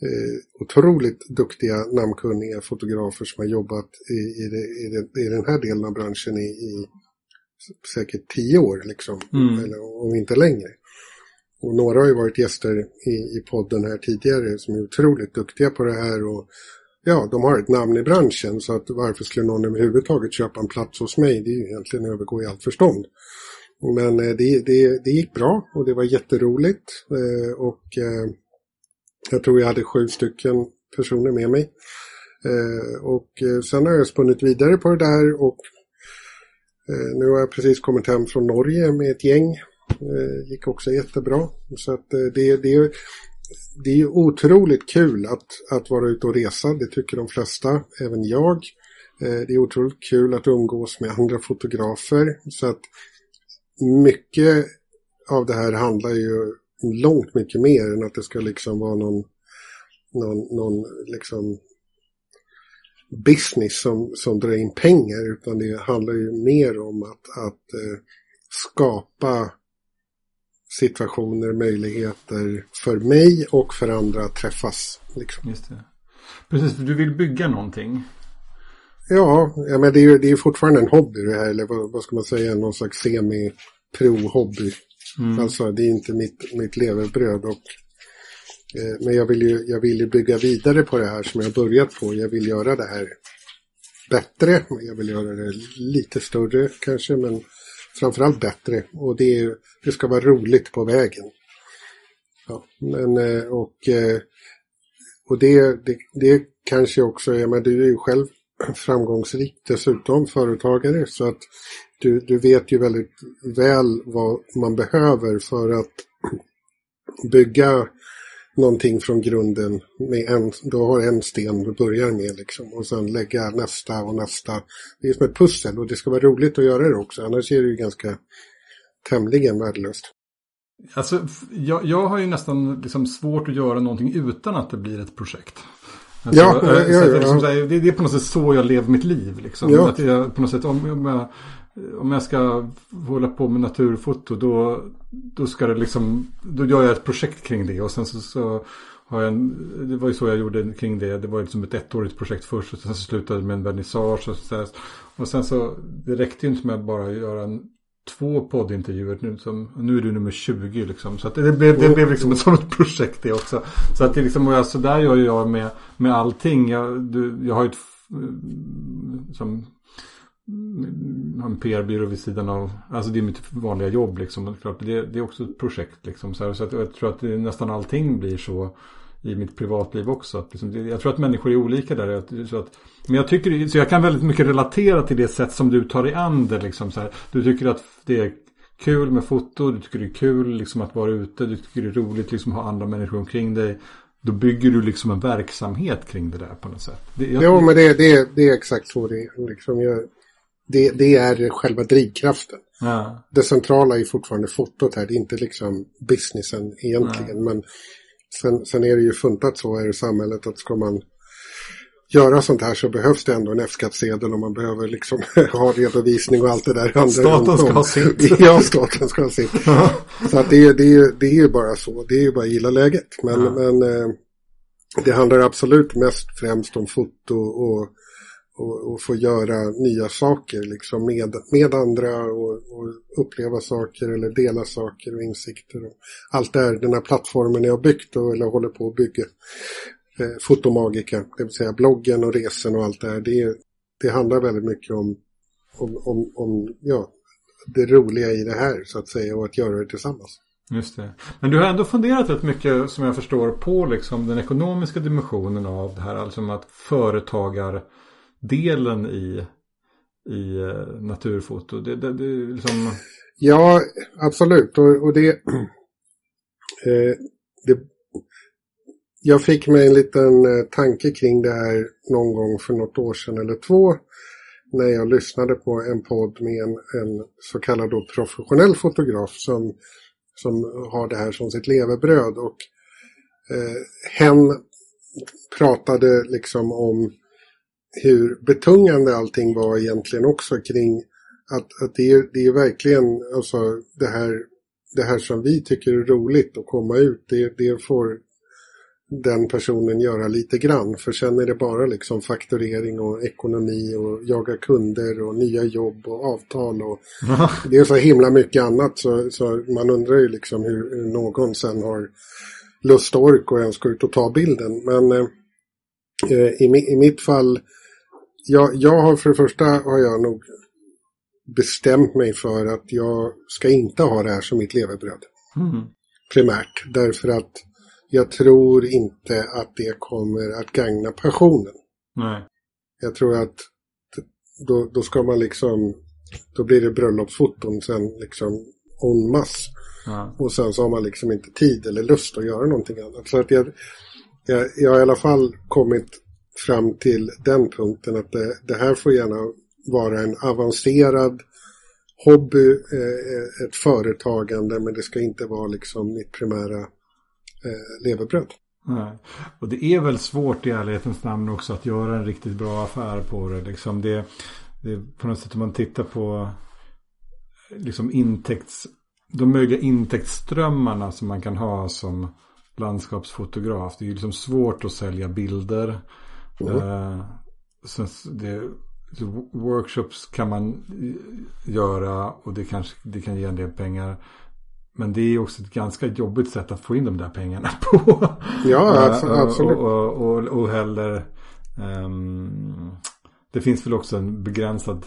uh, otroligt duktiga namnkunniga fotografer som har jobbat i, i, det, i, det, i den här delen av branschen i, i säkert tio år liksom, mm. eller om inte längre. Och några har ju varit gäster i, i podden här tidigare som är otroligt duktiga på det här och ja, de har ett namn i branschen så att varför skulle någon överhuvudtaget köpa en plats hos mig? Det är ju egentligen övergå i allt förstånd. Men eh, det, det, det gick bra och det var jätteroligt eh, och eh, jag tror jag hade sju stycken personer med mig. Och sen har jag spunnit vidare på det där och nu har jag precis kommit hem från Norge med ett gäng Det gick också jättebra. Så att det, det, det är otroligt kul att, att vara ute och resa. Det tycker de flesta, även jag. Det är otroligt kul att umgås med andra fotografer. Så att mycket av det här handlar ju långt mycket mer än att det ska liksom vara någon, någon, någon liksom business som, som drar in pengar utan det handlar ju mer om att, att eh, skapa situationer, möjligheter för mig och för andra att träffas. Liksom. Just det. Precis, för du vill bygga någonting. Ja, men det är ju det är fortfarande en hobby det här, eller vad, vad ska man säga, någon slags semi-pro-hobby. Mm. Alltså det är inte mitt, mitt levebröd. Och, eh, men jag vill, ju, jag vill ju bygga vidare på det här som jag börjat på. Jag vill göra det här bättre, jag vill göra det lite större kanske, men framförallt bättre och det, det ska vara roligt på vägen. Ja, men, eh, och eh, och det, det, det kanske också, ja, men du är ju själv framgångsrik dessutom, företagare, så att du, du vet ju väldigt väl vad man behöver för att [CLEARS THROAT] bygga någonting från grunden med en, du har en sten du börjar med liksom och sen lägga nästa och nästa. Det är som ett pussel och det ska vara roligt att göra det också, annars är det ju ganska tämligen värdelöst. Alltså, jag, jag har ju nästan liksom svårt att göra någonting utan att det blir ett projekt. Alltså, ja, ja, ja, det, liksom, det, det, är på något sätt så jag lever mitt liv. Liksom. Ja. Att jag, på något sätt, om, om, jag, om jag ska hålla på med naturfoto då, då ska det liksom, då gör jag ett projekt kring det och sen så, så har jag en, det var ju så jag gjorde kring det. Det var liksom ett ettårigt projekt först och sen så slutade det med en vernissage och så Och sen så, det räckte ju inte med att bara göra en två poddintervjuer nu. Som, nu är du nummer 20 liksom. Så att det, blev, det blev liksom ett sådant projekt det också. Så att det liksom, och alltså där gör jag med, med allting. Jag, du, jag har ju ett, som, en PR-byrå vid sidan av, alltså det är mitt vanliga jobb liksom. Klart, det, det är också ett projekt liksom. Så, så att jag tror att det, nästan allting blir så i mitt privatliv också. Att liksom, jag tror att människor är olika där. Så att, men jag tycker, så jag kan väldigt mycket relatera till det sätt som du tar dig an det. Liksom, så här. Du tycker att det är kul med foto, du tycker det är kul liksom, att vara ute, du tycker det är roligt liksom, att ha andra människor omkring dig. Då bygger du liksom en verksamhet kring det där på något sätt. Det, jag... Jo, men det, det, det är exakt så det är. Liksom jag, det, det är själva drivkraften. Ja. Det centrala är fortfarande fotot här, det är inte liksom businessen egentligen. Ja. Men sen, sen är det ju funtat så här i samhället att ska man göra sånt här så behövs det ändå en F-skattsedel och man behöver liksom [LAUGHS] ha redovisning och allt det där. Staten ska ha sitt. [LAUGHS] Ja, staten ska ha sitt. [LAUGHS] så att det, det, det är ju bara så. Det är ju bara att gilla läget. Men, ja. men eh, det handlar absolut mest främst om foto och, och, och få göra nya saker liksom med, med andra och, och, uppleva saker eller dela saker och insikter. Och allt det här, den här plattformen jag har byggt och, eller håller på att bygga eh, Fotomagika, det vill säga bloggen och resen och allt det här. Det, det handlar väldigt mycket om, om, om, om ja, det roliga i det här så att säga och att göra det tillsammans. Just det. Men du har ändå funderat rätt mycket som jag förstår på liksom den ekonomiska dimensionen av det här. Alltså att delen i, i eh, naturfoto. Det, det, det liksom... Ja, absolut. Och, och det, [CLEARS THROAT] eh, det jag fick mig en liten eh, tanke kring det här någon gång för något år sedan eller två. När jag lyssnade på en podd med en, en så kallad då professionell fotograf som, som har det här som sitt levebröd. Och eh, hen pratade liksom om hur betungande allting var egentligen också kring att, att det, är, det är verkligen alltså det här, det här som vi tycker är roligt att komma ut, det, det får den personen göra lite grann. För sen är det bara liksom fakturering och ekonomi och jaga kunder och nya jobb och avtal och det är så himla mycket annat så, så man undrar ju liksom hur, någon sen har lust och ork och ens gå ut och ta bilden. Men eh, i, i mitt fall, jag, jag har för det första har jag nog bestämt mig för att jag ska inte ha det här som mitt levebröd. Mm. Primärt, därför att jag tror inte att det kommer att gagna passionen. Nej. Jag tror att då, då ska man liksom, då blir det bröllopsfoton sen liksom en masse. Ja. Och sen så har man liksom inte tid eller lust att göra någonting annat. Så att jag, jag, jag har i alla fall kommit fram till den punkten att det, det här får gärna vara en avancerad hobby, eh, ett företagande, men det ska inte vara liksom mitt primära eh, levebröd. Nej. Och det är väl svårt i ärlighetens namn också att göra en riktigt bra affär på det. Liksom det, det på något sätt om man tittar på liksom intäkts, de möjliga intäktsströmmarna som man kan ha som landskapsfotograf. Det är liksom svårt att sälja bilder. Mm. Eh, sen det, workshops kan man göra och det, kanske, det kan ge en del pengar. Men det är också ett ganska jobbigt sätt att få in de där pengarna [LAUGHS] på. Ja, absolut. och, och, och, och heller um, Det finns väl också en begränsad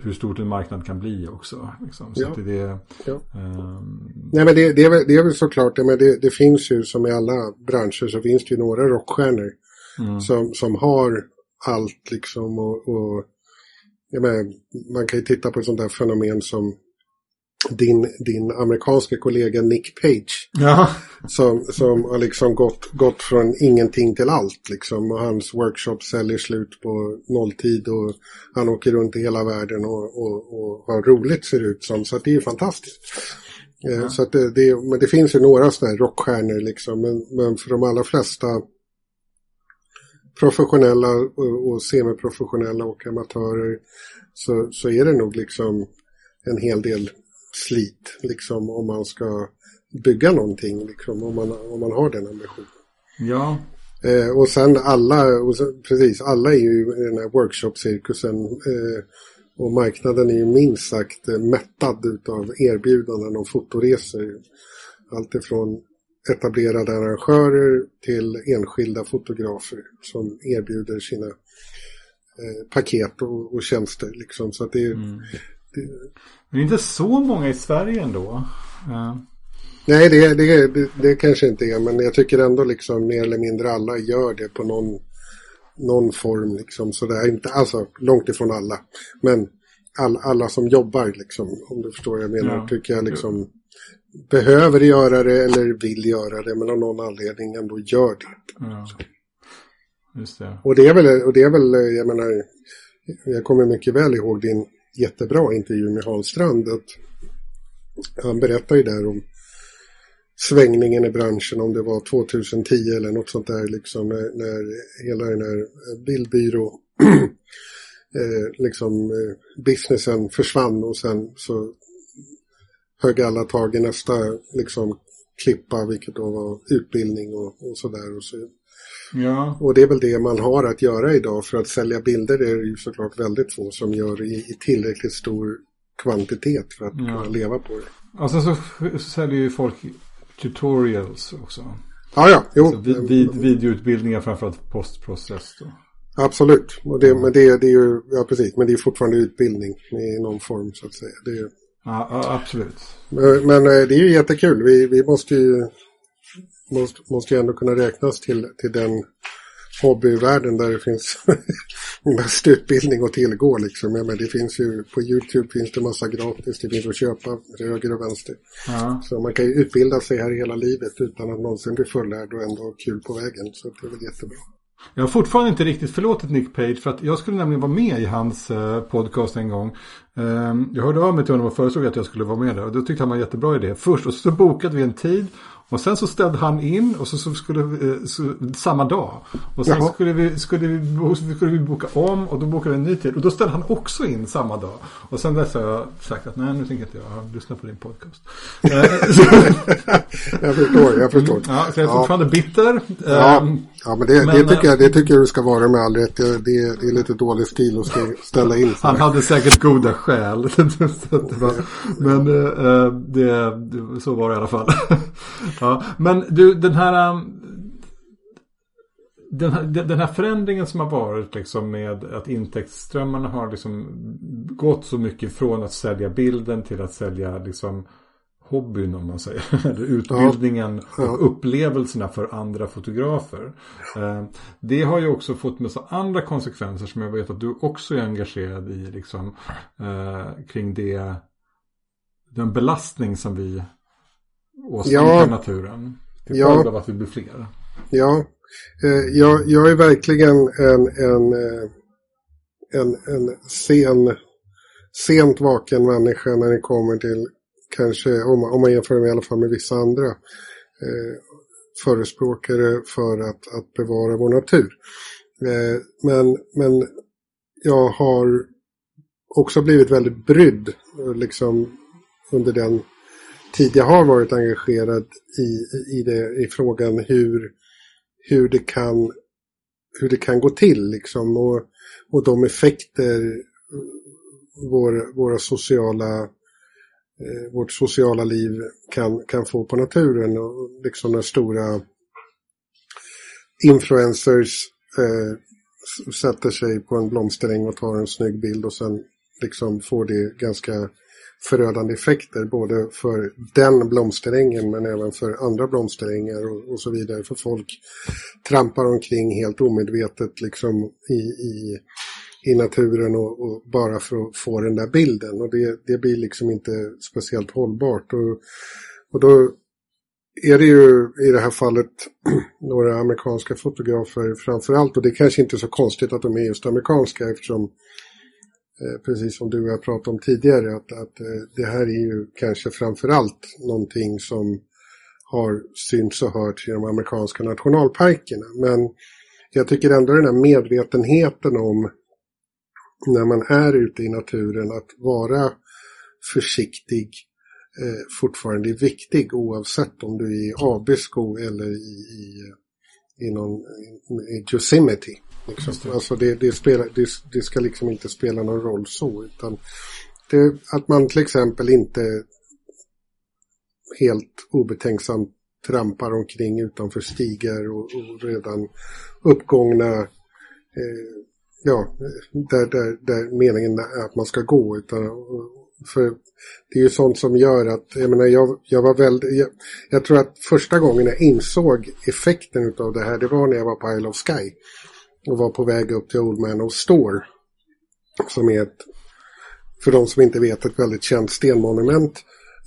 hur stort en marknad kan bli också. Liksom. Så ja. det, det, ja. um... Nej men det, det, är väl, det är väl såklart men det, det finns ju som i alla branscher så finns det ju några rockstjärnor mm. som, som har allt liksom och, och menar, man kan ju titta på ett sånt där fenomen som din, din amerikanska kollega Nick Page. Ja. Som, som har liksom gått, gått från ingenting till allt liksom. Och hans workshop säljer slut på nolltid och han åker runt i hela världen och, och, och har roligt ser det ut som. Så det är ju fantastiskt. Eh, Ja. Så att det, det, men det finns ju några sådana här rockstjärnor liksom. Men, men för de allra flesta professionella och, semiprofessionella och amatörer så, så är det nog liksom en hel del slit liksom om man ska bygga någonting liksom om man, om man har den ambitionen. Ja. Eh, och sen alla, och så, precis, alla är ju i den här workshop-cirkusen eh, och marknaden är ju minst sagt eh, mättad utav erbjudanden om fotoresor. Allt ifrån etablerade arrangörer till enskilda fotografer som erbjuder sina eh, paket och, och tjänster. Liksom. Så att det, Mm. det, Men inte så många i Sverige ändå. Ja. nej, det, det, det, det kanske inte är, men jag tycker ändå liksom mer eller mindre alla gör det på någon, någon form. Liksom, så det är inte, alltså långt ifrån alla. Men all, alla som jobbar, liksom, om du förstår vad jag menar, Ja. tycker jag liksom behöver göra det eller vill göra det, men av någon anledning ändå gör det. ja. Det. Och det är väl, och det är väl, jag menar, jag kommer mycket väl ihåg din jättebra intervju med Hans Strand. Att han berättar ju där om svängningen i branschen, om det var 2010 eller något sånt där, liksom när, när hela den här bildbyrå, [CLEARS THROAT] eh, liksom eh, businessen försvann och sen så högg alla tag i nästa liksom klippa, vilket då var utbildning och, och sådär. Och så Ja. och det är väl det man har att göra idag för att sälja bilder är det ju såklart väldigt få som gör i, i tillräckligt stor kvantitet för att Ja. kunna leva på det. Och sen så, säljer ju folk tutorials också. Ja, ja, jo, Så vid, vid, videoutbildningar framförallt postprocess då. absolut. Och det, Men det, det är ju, ja precis, men det är fortfarande utbildning i någon form så att säga. Det Ja, absolut. men men, eh, det är ju jättekul. Vi, vi måste ju måste, måste ju ändå kunna räknas till, till den hobbyvärlden där det finns [LAUGHS] mest utbildning att tillgå. Liksom. Ja, men det finns ju, på YouTube finns det massa gratis, det finns att köpa höger och vänster. Ja. Så man kan ju utbilda sig här hela livet utan att någonsin bli fullärd och ändå ha kul på vägen. Så det är väl jättebra. Jag har fortfarande inte riktigt förlåtit Nick Page för att jag skulle nämligen vara med i hans eh, podcast en gång. Ehm, jag hörde av mig till honom och föreslog att jag skulle vara med där och då tyckte han var en jättebra idé. Först och så bokade vi en tid och sen så ställde han in och så, så skulle vi, eh, så, samma dag. Och sen Jaha. skulle vi, skulle, vi, skulle vi boka om och då bokade vi en ny tid. Och då ställde han också in samma dag. Och sen dess har jag sagt att nej nu tänker inte jag lyssna på din podcast. [LAUGHS] Jag förstår, jag förstår. ja, så jag är Ja. fortfarande bitter. Ja, Ehm, ja men, det, men, det, tycker jag, det tycker jag du ska vara med all rätt. Det, det, det är lite dålig stil att stä- ställa in. Han hade säkert goda skäl. [LAUGHS] Men eh, det, det, så var det i alla fall. [LAUGHS] ja, men du, den här, den här, den här förändringen som har varit liksom med att intäktsströmmarna har liksom gått så mycket från att sälja bilden till att sälja liksom hobbyn om man säger. [LAUGHS] Eller Utbildningen Ja. och upplevelserna för andra fotografer. Eh, Det har ju också fått med sig andra konsekvenser som jag vet att du också är engagerad i. Liksom, eh, kring det, den belastning som vi åsamkar Ja. naturen. Till Ja. följd av att vi blir fler. Ja, eh, jag, jag är verkligen en, en, en, en sen, sent vaken människa när det kommer till kanske, om, man- om man jämför med i alla fall med vissa andra eh, förespråkare för att, att bevara vår natur. Eh, men, men jag har också blivit väldigt brydd liksom, under den tid jag har varit engagerad i, i, det, i frågan hur, hur, det kan, hur det kan gå till liksom, och, och de effekter vår, våra sociala, eh, vårt sociala liv kan, kan få på naturen. Och liksom när stora influencers eh, sätter sig på en blomsteräng och tar en snygg bild och sen liksom får det ganska förödande effekter både för den blomsterängen men även för andra blomsterängar och, och så vidare. För folk trampar omkring helt omedvetet liksom i, i i naturen och, och, bara för att få den där bilden. Och det, det blir liksom inte speciellt hållbart. Och, och då är det ju i det här fallet [CLEARS THROAT] några amerikanska fotografer framförallt. Och det är kanske inte är så konstigt att de är just amerikanska eftersom eh, precis som du och jag pratade om tidigare att, att eh, det här är ju kanske framförallt någonting som har synts och hörts i de amerikanska nationalparkerna. Men jag tycker ändå den här medvetenheten om när man är ute i naturen att vara försiktig eh, fortfarande är viktig oavsett om du är i Abisko eller i, i, i, någon, i Yosemite. Liksom. Alltså det, det, spelar, det, det, ska liksom inte spela någon roll så utan det, att man till exempel inte helt obetänksamt trampar omkring utanför stigar och, och redan uppgångna eh, ja, där, där, där meningen är att man ska gå. Utan, för det är ju sånt som gör att, jag menar jag, jag var väldigt, jag, jag, tror att första gången jag insåg effekten av det här, det var när jag var på Isle of Sky. Och var på väg upp till Old Man of Store. Som är ett, för de som inte vet, ett väldigt känt stenmonument.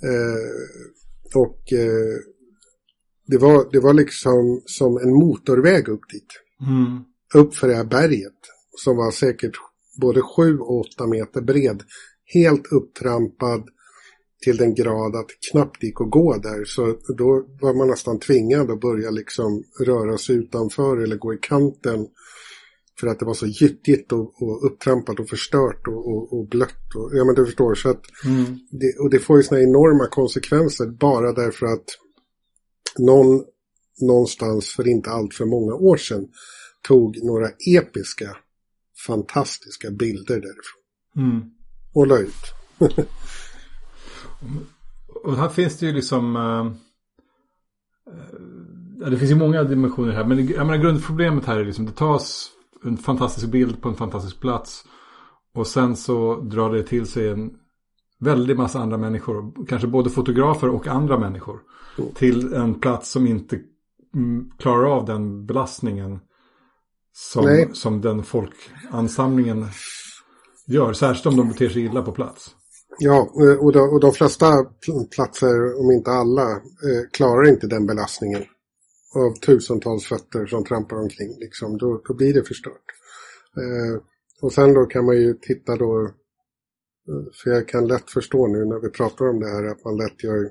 Eh, och eh, det, var, det var liksom som en motorväg upp dit. Mm. Upp för det här berget. Som var säkert både 7 och 8 meter bred. Helt upptrampad till den grad att knappt gick att gå där. Så då var man nästan tvingad att börja liksom röra sig utanför eller gå i kanten. För att det var så gyttigt och, och upptrampat och förstört och, och, och blött. Och, ja men du förstår. Så att mm. det, och det får ju sådana enorma konsekvenser bara därför att någon någonstans för inte allt för många år sedan tog några episka, fantastiska bilder därifrån. Mm. Och ut. [LAUGHS] och här finns det ju liksom... Äh, äh, det finns ju många dimensioner här. Men jag menar, grundproblemet här är liksom det tas en fantastisk bild på en fantastisk plats. Och sen så drar det till sig en väldig massa andra människor. Kanske både fotografer och andra människor. Mm. Till en plats som inte mm, klarar av den belastningen. Som, som den folkansamlingen gör. Särskilt om de beter sig illa på plats. Ja, och de, och de flesta platser, om inte alla, eh, klarar inte den belastningen. Av tusentals fötter som trampar omkring. Liksom, då, då blir det förstört. Eh, och sen då kan man ju titta då för jag kan lätt förstå nu när vi pratar om det här att man lätt gör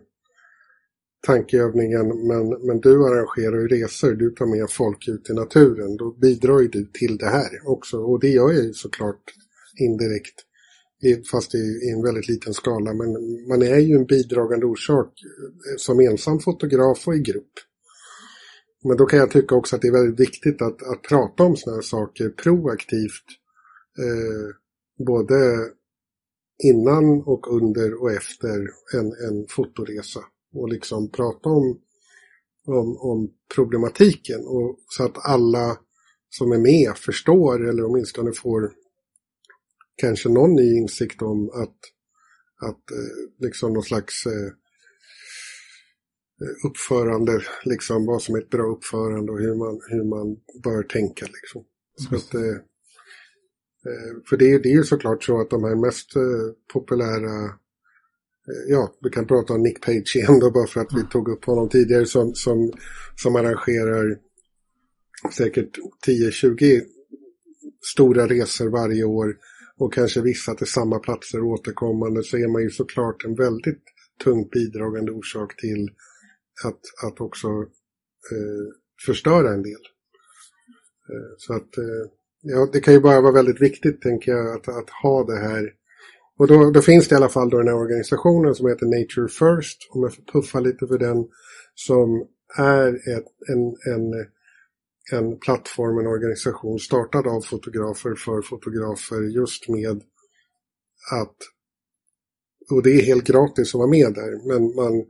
tankeövningen men, men du arrangerar ju resor, du tar med folk ut i naturen. Då bidrar ju du till det här också och det gör jag ju såklart indirekt. Fast i en väldigt liten skala men man är ju en bidragande orsak eh, som ensam fotograf och i grupp. Men då kan jag tycka också att det är väldigt viktigt att, att prata om sådana här saker proaktivt. Eh, både innan och under och efter en, en fotoresa. Och liksom prata om, om, om problematiken och så att alla som är med förstår eller åtminstone får kanske någon ny insikt om att, att eh, liksom någon slags eh, uppförande, liksom vad som är ett bra uppförande och hur man, hur man bör tänka. Liksom. Så att, eh, Eh, för det, det är ju såklart så att de här mest eh, populära eh, Ja, vi kan prata om Nick Page igen då bara för att vi tog upp honom tidigare som, som, som arrangerar säkert 10-20 stora resor varje år och kanske vissa till samma platser återkommande så är man ju såklart en väldigt tungt bidragande orsak till att, att också eh, förstöra en del. Eh, så att eh, ja, det kan ju bara vara väldigt viktigt, tänker jag, att, att ha det här. Och då, då, finns det i alla fall då den här organisationen som heter Nature First, om jag får puffa lite för den, som är ett, en, en, en plattform, en organisation startad av fotografer för fotografer just med att, och det är helt gratis att vara med där, men man,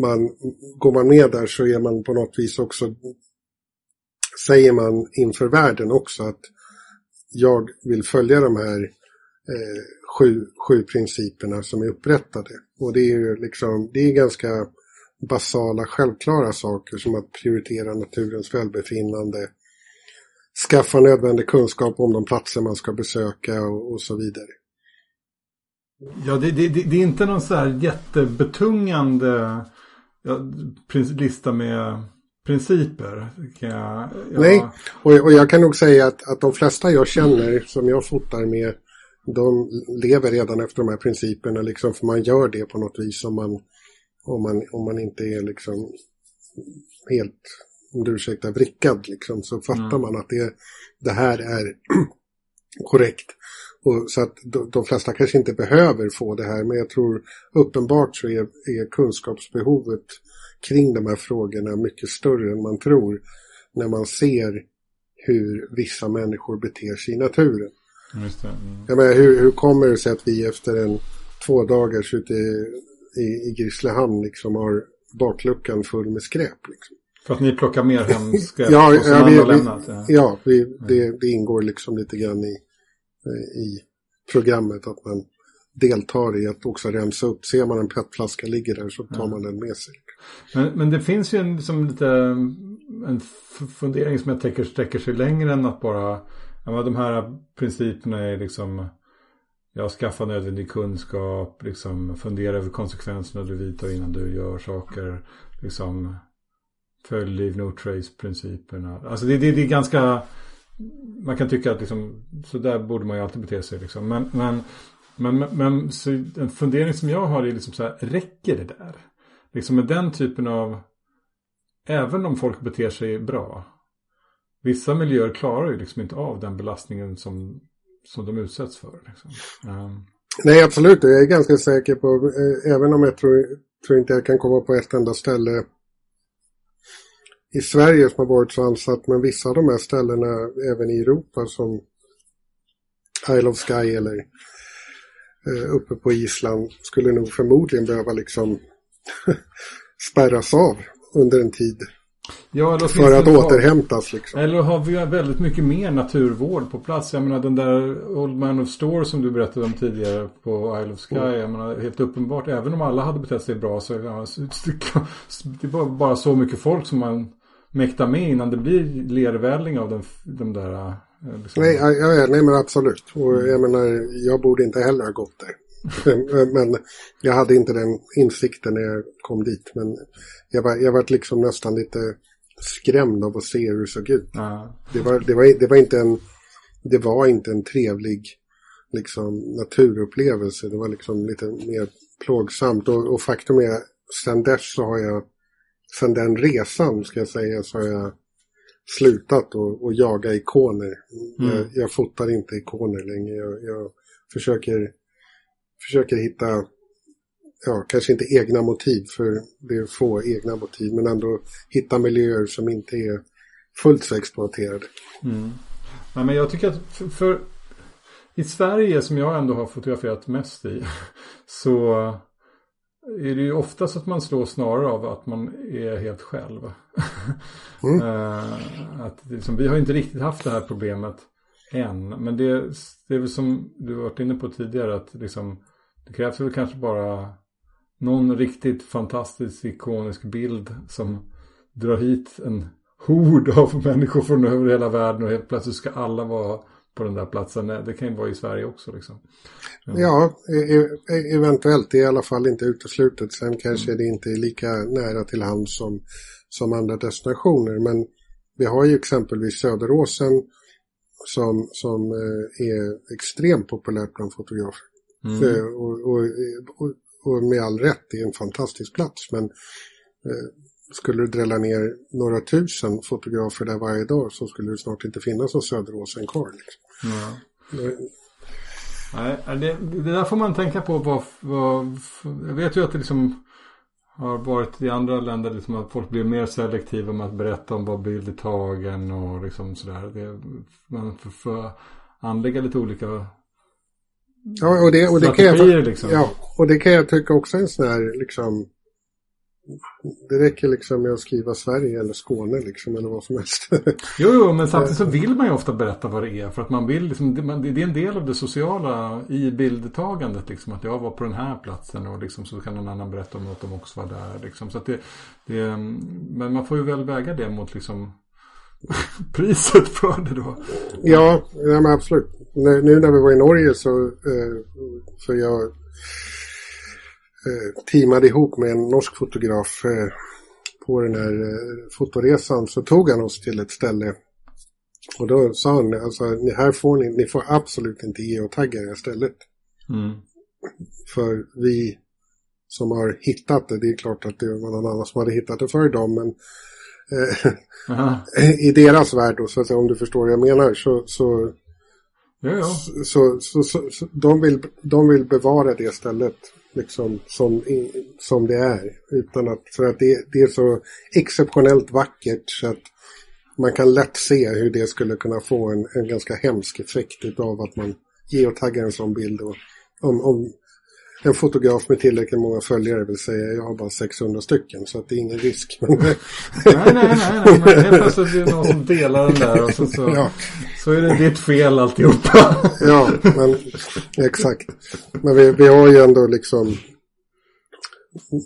man, går man med där så är man på något vis också säger man inför världen också att jag vill följa de här eh, sju, sju principerna som är upprättade. Och det är ju liksom, det är ganska basala, självklara saker som att prioritera naturens välbefinnande, skaffa nödvändig kunskap om de platser man ska besöka och, och så vidare. Ja, det, det, det, är inte någon så här jättebetungande ja, lista med principer. Jag, jag... Nej, och, och jag kan nog säga att, att de flesta jag känner som jag fotar med de lever redan efter de här principerna liksom för man gör det på något vis om man, om man, om man inte är liksom helt, om du ursäktar, vrickad liksom så fattar mm. man att det, det här är [CLEARS THROAT] korrekt. Och så att de, de, flesta kanske inte behöver få det här men jag tror uppenbart så är, är kunskapsbehovet kring de här frågorna mycket större än man tror när man ser hur vissa människor beter sig i naturen. Just det. Mm. Jag menar, hur, hur kommer det sig att vi efter en två dagars ute i, i, i Grisslehamn liksom har bakluckan full med skräp? Liksom? För att ni plockar mer hem [LAUGHS] skräp ja, ja, vi, lämnat? Ja, ja vi, det, det, ingår liksom lite grann i, i programmet att man deltar i att också rensa upp. Ser man en petflaska ligger där så tar ja. man den med sig. Men, men det finns ju en, liksom lite, en fundering som jag tänker sträcker sig längre än att bara Ja, de här principerna är liksom Ja, skaffa nödvändig kunskap, liksom fundera över konsekvenserna du vidtar innan du gör saker. Liksom följ leave no trace-principerna. Alltså det, det, det, är ganska, man kan tycka att liksom, så där borde man ju alltid bete sig liksom. Men, men, men, men så en fundering som jag har är liksom så här, räcker det där? Liksom med den typen av, även om folk beter sig bra, vissa miljöer klarar ju liksom inte av den belastningen som, som de utsätts för. Liksom. Um. Nej, absolut. Jag är ganska säker på, eh, även om jag tror, tror inte jag kan komma på ett enda ställe i Sverige som har varit så ansatt, men vissa av de här ställena även i Europa som Isle of Sky eller eh, uppe på Island skulle nog förmodligen behöva liksom [LAUGHS] spärras av under en tid. Ja, för att återhämtas liksom. Eller har vi väldigt mycket mer naturvård på plats. Jag menar den där Old Man of Store som du berättade om tidigare på Isle of Sky. Mm. Jag menar helt uppenbart, även om alla hade betett sig bra så ja, [LAUGHS] det var bara så mycket folk som man mäktar med innan det blir lervällning av den, de där. Eh, liksom. Nej, ja, nej, men absolut. Och jag menar, jag borde inte heller ha gått där. [LAUGHS] men jag hade inte den insikten när jag kom dit. Men jag var, jag var liksom nästan lite skrämd av att se hur det såg ut. Ja. Det, var, det, var, det, var inte en, det var inte en trevlig liksom, naturupplevelse. Det var liksom lite mer plågsamt. Och, och faktum är, sen dess så har jag, sen den resan ska jag säga, så har jag slutat att jaga ikoner. Mm. Jag, jag fotar inte ikoner längre. Jag, jag försöker försöker hitta, ja, kanske inte egna motiv, för det är få egna motiv, men ändå hitta miljöer som inte är fullt så exploaterade. Mm. Ja, men jag tycker att för, för, i Sverige som jag ändå har fotograferat mest i [LAUGHS] så är det ju oftast att man slår snarare av att man är helt själv. [LAUGHS] Mm. Eh, att liksom, vi har inte riktigt haft det här problemet än. Men det, det är väl som du varit inne på tidigare att liksom det krävs väl kanske bara någon riktigt fantastisk ikonisk bild som drar hit en hord av människor från över hela världen och helt plötsligt ska alla vara på den där platsen. Det kan ju vara i Sverige också liksom. Ja, ja e-, e eventuellt. Det är i alla fall inte uteslutet. Sen kanske mm. det inte är lika nära till hand som, som andra destinationer. Men vi har ju exempelvis Söderåsen som, som eh, är extremt populärt bland fotografer. Mm. Eh, och, och, och, och, med all rätt, det är en fantastisk plats. Men eh, skulle du drälla ner några tusen fotografer där varje dag så skulle det snart inte finnas någon Söderåsen kvar. Liksom. Mm. Nej, det, det där får man tänka på. Vad, vad, jag vet ju att det liksom har varit i andra länder liksom att folk blir mer selektiva med att berätta om vad bild är tagen och liksom sådär. Det, man får, får anlägga lite olika Ja, och det, och det kan jag, liksom. ja, och det kan jag tycka också är en sån här liksom det räcker liksom med att skriva Sverige eller Skåne liksom eller vad som helst. [LAUGHS] jo, jo, men samtidigt så vill man ju ofta berätta vad det är. För att man vill liksom, det, är en del av det sociala i bildtagandet liksom. Att jag var på den här platsen och liksom så kan någon annan berätta om att de också var där liksom. Så att det, det men man får ju väl väga det mot liksom [LAUGHS] priset för det då. Ja, ja men absolut. Nu när vi var i Norge så, eh, för jag eh, teamade ihop med en norsk fotograf eh, på den här fotoresan så tog han oss till ett ställe och då sa han, alltså här får ni, ni får absolut inte geotagga det här stället. Mm. För vi som har hittat det, det är klart att det var någon annan som hade hittat det för dem, men i deras värld då, så att säga, om du förstår vad jag menar, så, så, ja, ja. så, så, så, så de, vill, de vill bevara det stället liksom som, som det är. Utan att, för att det, det är så exceptionellt vackert så att man kan lätt se hur det skulle kunna få en, en ganska hemsk effekt utav att man geotaggar en sån bild. Och, om, om en fotograf med tillräckligt många följare vill säga jag har bara 600 stycken så att det är ingen risk. nej, nej, nej, nej, men helt plötsligt är det någon som delar den där och så, så, ja. så är det ditt fel alltihopa. ja, men exakt. Men vi, vi har ju ändå liksom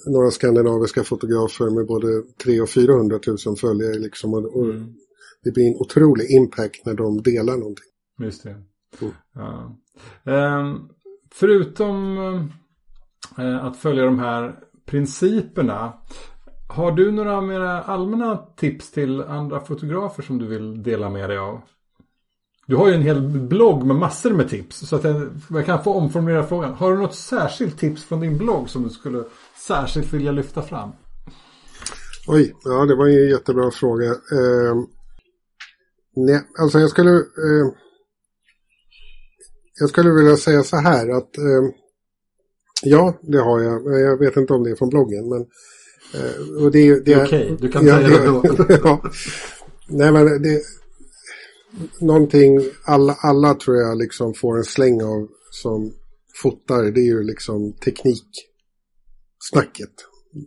några skandinaviska fotografer med både 300 och 400 000 följare liksom. Och, och mm. Det blir en otrolig impact när de delar någonting. Just det. Mm. Ja. Um, förutom Eh, att följa de här principerna. Har du några mer allmänna tips till andra fotografer som du vill dela med dig av? Du har ju en hel blogg med massor med tips. Så att jag, kan få omformulera frågan. Har du något särskilt tips från din blogg som du skulle särskilt vilja lyfta fram? Oj, ja det var en jättebra fråga. Eh, nej, alltså jag skulle... Eh, jag skulle vilja säga så här att... Eh, ja, det har jag. Jag vet inte om det är från bloggen. Men, eh, och det, det, det är okej, okay. du kan ja, säga det då. [LAUGHS] ja. Nej men det... Någonting alla, alla tror jag liksom får en släng av som fotar. Det är ju liksom teknik snacket.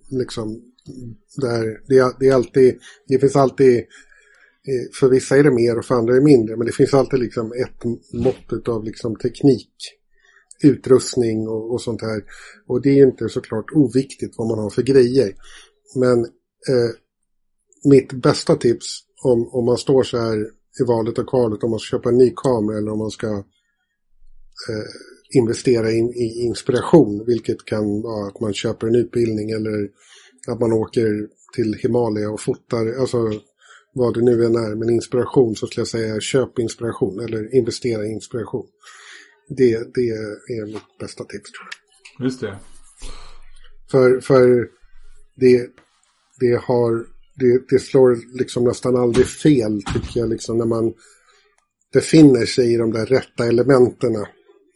Liksom, där det, det, är alltid, det finns alltid, eh, för vissa är det mer och för andra är det mindre, men det finns alltid liksom ett mått av liksom teknik, utrustning och, och sånt här. Och det är inte såklart oviktigt vad man har för grejer. Men eh, mitt bästa tips om, om man står så här i valet och kvalet om man ska köpa en ny kamera eller om man ska eh, investera in, i inspiration, vilket kan vara att man köper en utbildning eller att man åker till Himalaya och fotar, alltså vad det nu än är, men inspiration så skulle jag säga köp inspiration eller investera i inspiration. Det, det är mitt bästa tips tror jag. Just det. För, för det, det har, det, det slår liksom nästan aldrig fel tycker jag liksom när man befinner sig i de där rätta elementen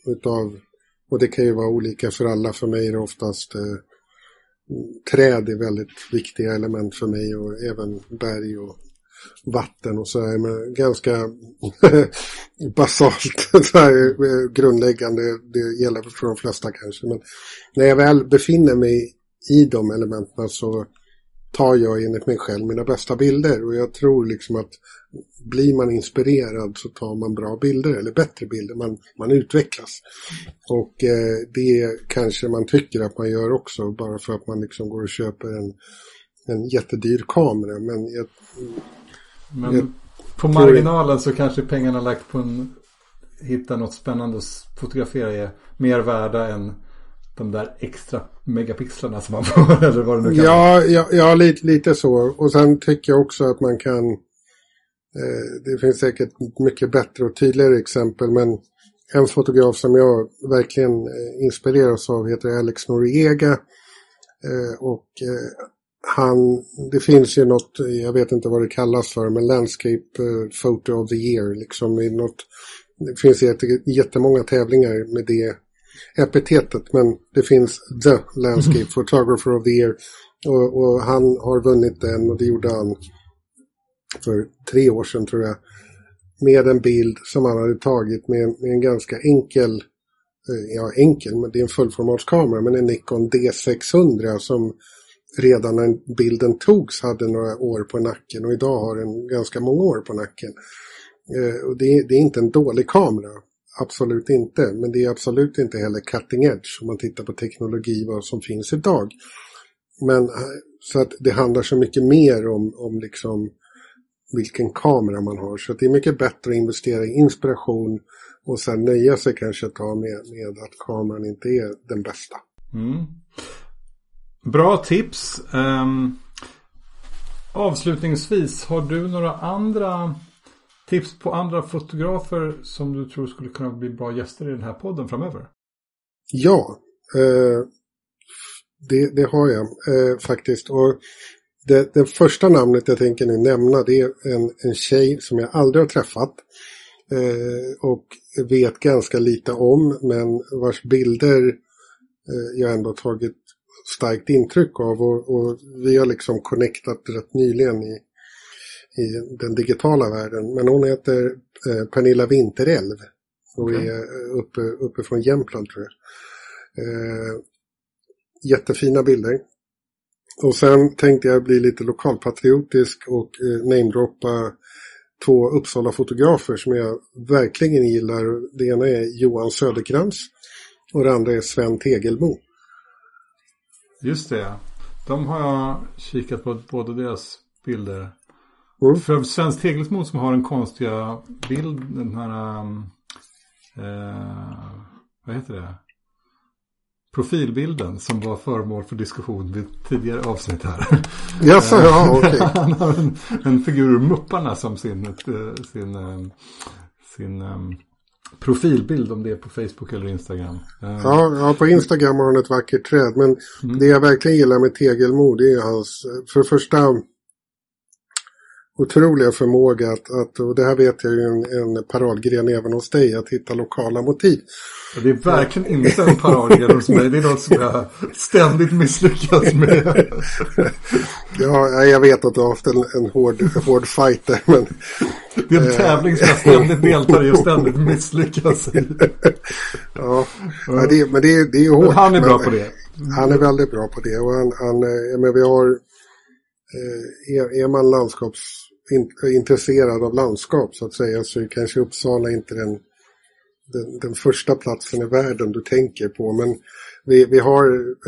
utav, och det kan ju vara olika för alla, för mig är det oftast eh, träd är väldigt viktiga element för mig och även berg och vatten och så är men ganska [LAUGHS] basalt, [LAUGHS] så här, eh, grundläggande, det gäller för de flesta kanske. Men när jag väl befinner mig i de elementen så tar jag enligt mig själv mina bästa bilder och jag tror liksom att blir man inspirerad så tar man bra bilder eller bättre bilder, man, man utvecklas. Och eh, det kanske man tycker att man gör också bara för att man liksom går och köper en, en jättedyr kamera. Men, jag, men jag, på marginalen så kanske pengarna lagt på en hitta något spännande att fotografera är mer värda än de där extra megapixlarna som man [LAUGHS] får eller vad det nu kan ja, vara. Ja, ja lite, lite så. Och sen tycker jag också att man kan eh, det finns säkert mycket bättre och tydligare exempel men en fotograf som jag verkligen eh, inspireras av heter Alex Noriega. Eh, och eh, han, det finns ju något, jag vet inte vad det kallas för, men Landscape eh, Photo of the Year. Liksom i något, det finns jättemånga tävlingar med det epitetet, men det finns The Landscape mm. Photographer of the Year. Och, och, han har vunnit den och det gjorde han för tre år sedan tror jag. Med en bild som han hade tagit med, med en ganska enkel, eh, ja enkel, men det är en fullformatskamera, men en Nikon D600 som redan när bilden togs hade några år på nacken och idag har den ganska många år på nacken. Eh, och det, det, är inte en dålig kamera. Absolut inte, men det är absolut inte heller cutting edge om man tittar på teknologi vad som finns idag. Men eh, så att det handlar så mycket mer om, om liksom vilken kamera man har. Så det är mycket bättre att investera i inspiration och sen nöja sig kanske ett tag med, med att kameran inte är den bästa. Mm. Bra tips. Um, avslutningsvis, har du några andra tips på andra fotografer som du tror skulle kunna bli bra gäster i den här podden framöver? Ja, eh, det, det, har jag eh, faktiskt. Och det, det, första namnet jag tänker nu nämna det är en, en tjej som jag aldrig har träffat. Eh, och vet ganska lite om men vars bilder eh, jag ändå tagit starkt intryck av. Och, och, vi har liksom connectat rätt nyligen i, i den digitala världen. Men hon heter eh, Pernilla Vinterälv. Och okay. är uppe, uppe från Jämtland tror jag. Eh, jättefina bilder. Och sen tänkte jag bli lite lokalpatriotisk och eh, namedroppa två Uppsala-fotografer som jag verkligen gillar. Det ena är Johan Söderkrans och det andra är Sven Tegelmo. Just det. De har jag kikat på båda deras bilder. Mm. För Sven Tegelmo som har den konstiga bild, den här... Eh, vad heter det? profilbilden som var föremål för diskussion vid tidigare avsnitt här. Jaså, ja, okej. Okay. [LAUGHS] Han har en, en figur ur Mupparna som sin, eh, sin, eh, sin um, profilbild om det är på Facebook eller Instagram. Ja, ja på Instagram har han ett vackert träd. Men mm. det jag verkligen gillar med Tegelmo det är hans, för det första otroliga förmåga att, att, och det här vet jag ju en, en paradgren även hos dig, att hitta lokala motiv. Det är verkligen inte en paradgren hos mig, det är något som jag ständigt misslyckas med. [LAUGHS] ja, jag vet att du har haft en, en hård, hård fight där, men... Det är en tävling som jag ständigt deltar i och ständigt misslyckas i. [LAUGHS] ja, ja det, men det, det är ju hårt. Men han är bra på det. Han är väldigt bra på det och han, han men vi har, eh, är, är man landskaps intresserad av landskap så att säga så är kanske Uppsala inte den, den, den, första platsen i världen du tänker på. Men vi, vi har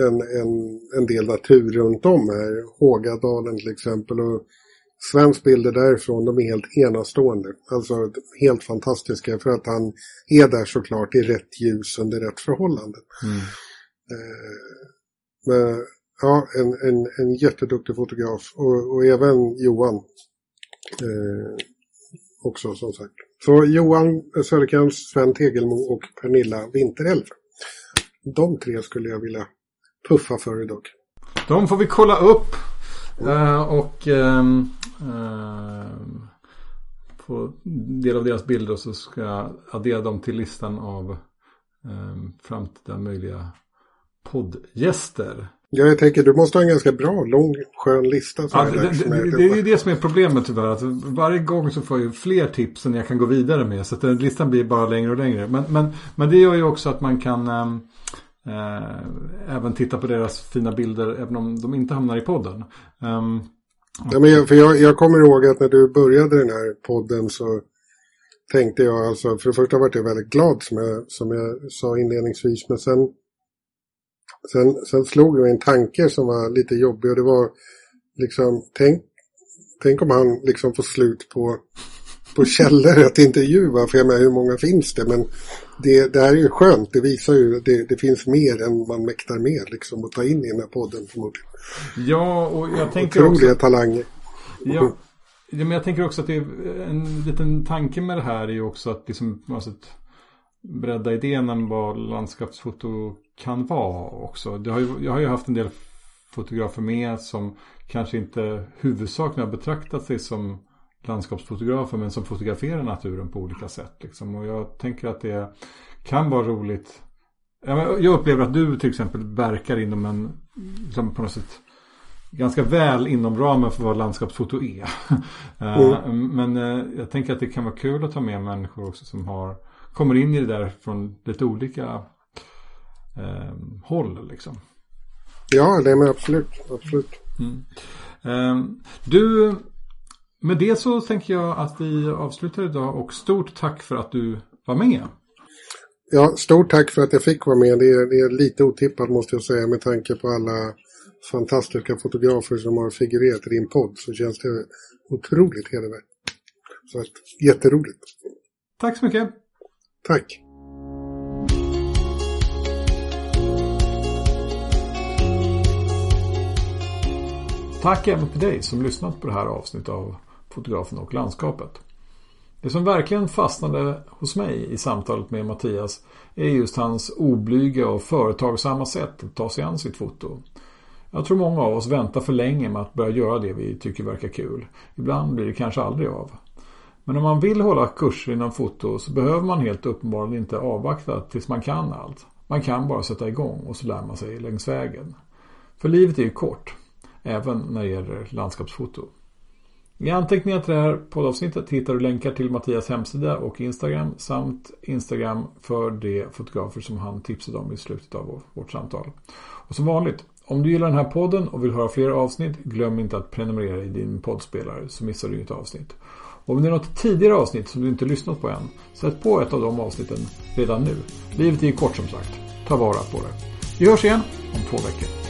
en, en, en del natur runt om här. Hågadalen till exempel. Och Svens bilder därifrån, de är helt enastående. Alltså helt fantastiska för att han är där såklart i rätt ljus under rätt förhållanden. Mm. Eh, men, ja, en, en, en jätteduktig fotograf och, och även Johan Eh, också som sagt. Så Johan Söderkrans, Sven Tegelmo och Pernilla Vinterelv. De tre skulle jag vilja puffa för idag. De får vi kolla upp. Uh, och uh, uh, på del av deras bilder så ska jag addera dem till listan av ehm, framtida möjliga poddgäster. Ja, jag tänker du måste ha en ganska bra, lång, skön lista. Ja, det, det, det, är ju det som är problemet tyvärr. Att varje gång så får jag fler tips än jag kan gå vidare med. Så den listan blir bara längre och längre. Men, men, men det gör ju också att man kan äh, även titta på deras fina bilder även om de inte hamnar i podden. Um, ja, men jag, för jag, jag kommer ihåg att när du började den här podden så tänkte jag alltså, för det första var jag väldigt glad som jag, som jag sa inledningsvis. Men sen Sen, sen slog det mig en tanke som var lite jobbig och det var liksom, tänk, tänk om han liksom får slut på, på källor att intervjua, för jag menar hur många finns det? Men det, det här är ju skönt, det visar ju, det, det finns mer än man mäktar med liksom att ta in i den här podden förmodligen. Ja, och jag tänker Otroliga också... talanger. Ja. ja, men jag tänker också att det är en liten tanke med det här är ju också att liksom, alltså, bredda idén om vad landskapsfoto kan vara också. Har ju, jag har ju haft en del fotografer med som kanske inte huvudsakligen har betraktat sig som landskapsfotografer men som fotograferar naturen på olika sätt. Liksom. Och jag tänker att det kan vara roligt. Jag upplever att du till exempel verkar inom en, liksom på något sätt, ganska väl inom ramen för vad landskapsfoto är. [LAUGHS] Mm. Men eh, jag tänker att det kan vara kul att ta med människor också som har kommer in i det där från lite olika eh, håll liksom. Ja, det är absolut. absolut. Mm. Eh, du, med det så tänker jag att vi avslutar idag och stort tack för att du var med. Ja, stort tack för att jag fick vara med. Det är, det är lite otippat måste jag säga med tanke på alla fantastiska fotografer som har figurerat i din podd så känns det otroligt hedervärt. Så att, jätteroligt. Tack så mycket. Tack. Tack även till dig som lyssnat på det här avsnittet av Fotografen och landskapet. Det som verkligen fastnade hos mig i samtalet med Mattias är just hans oblyga och företagsamma sätt att ta sig an sitt foto. Jag tror många av oss väntar för länge med att börja göra det vi tycker verkar kul. Ibland blir det kanske aldrig av. Men om man vill hålla kurser inom foto så behöver man helt uppenbarligen inte avvakta tills man kan allt. Man kan bara sätta igång och så lär man sig längs vägen. För livet är ju kort. Även när det gäller landskapsfoto. I anteckningar till det här poddavsnittet hittar du länkar till Mattias hemsida och Instagram samt Instagram för de fotografer som han tipsade om i slutet av vårt samtal. Och som vanligt, om du gillar den här podden och vill höra fler avsnitt, glöm inte att prenumerera i din poddspelare så missar du inget avsnitt. Om det är något tidigare avsnitt som du inte lyssnat på än, sätt på ett av de avsnitten redan nu. Livet är ju kort som sagt. Ta vara på det. Vi hörs igen om två veckor.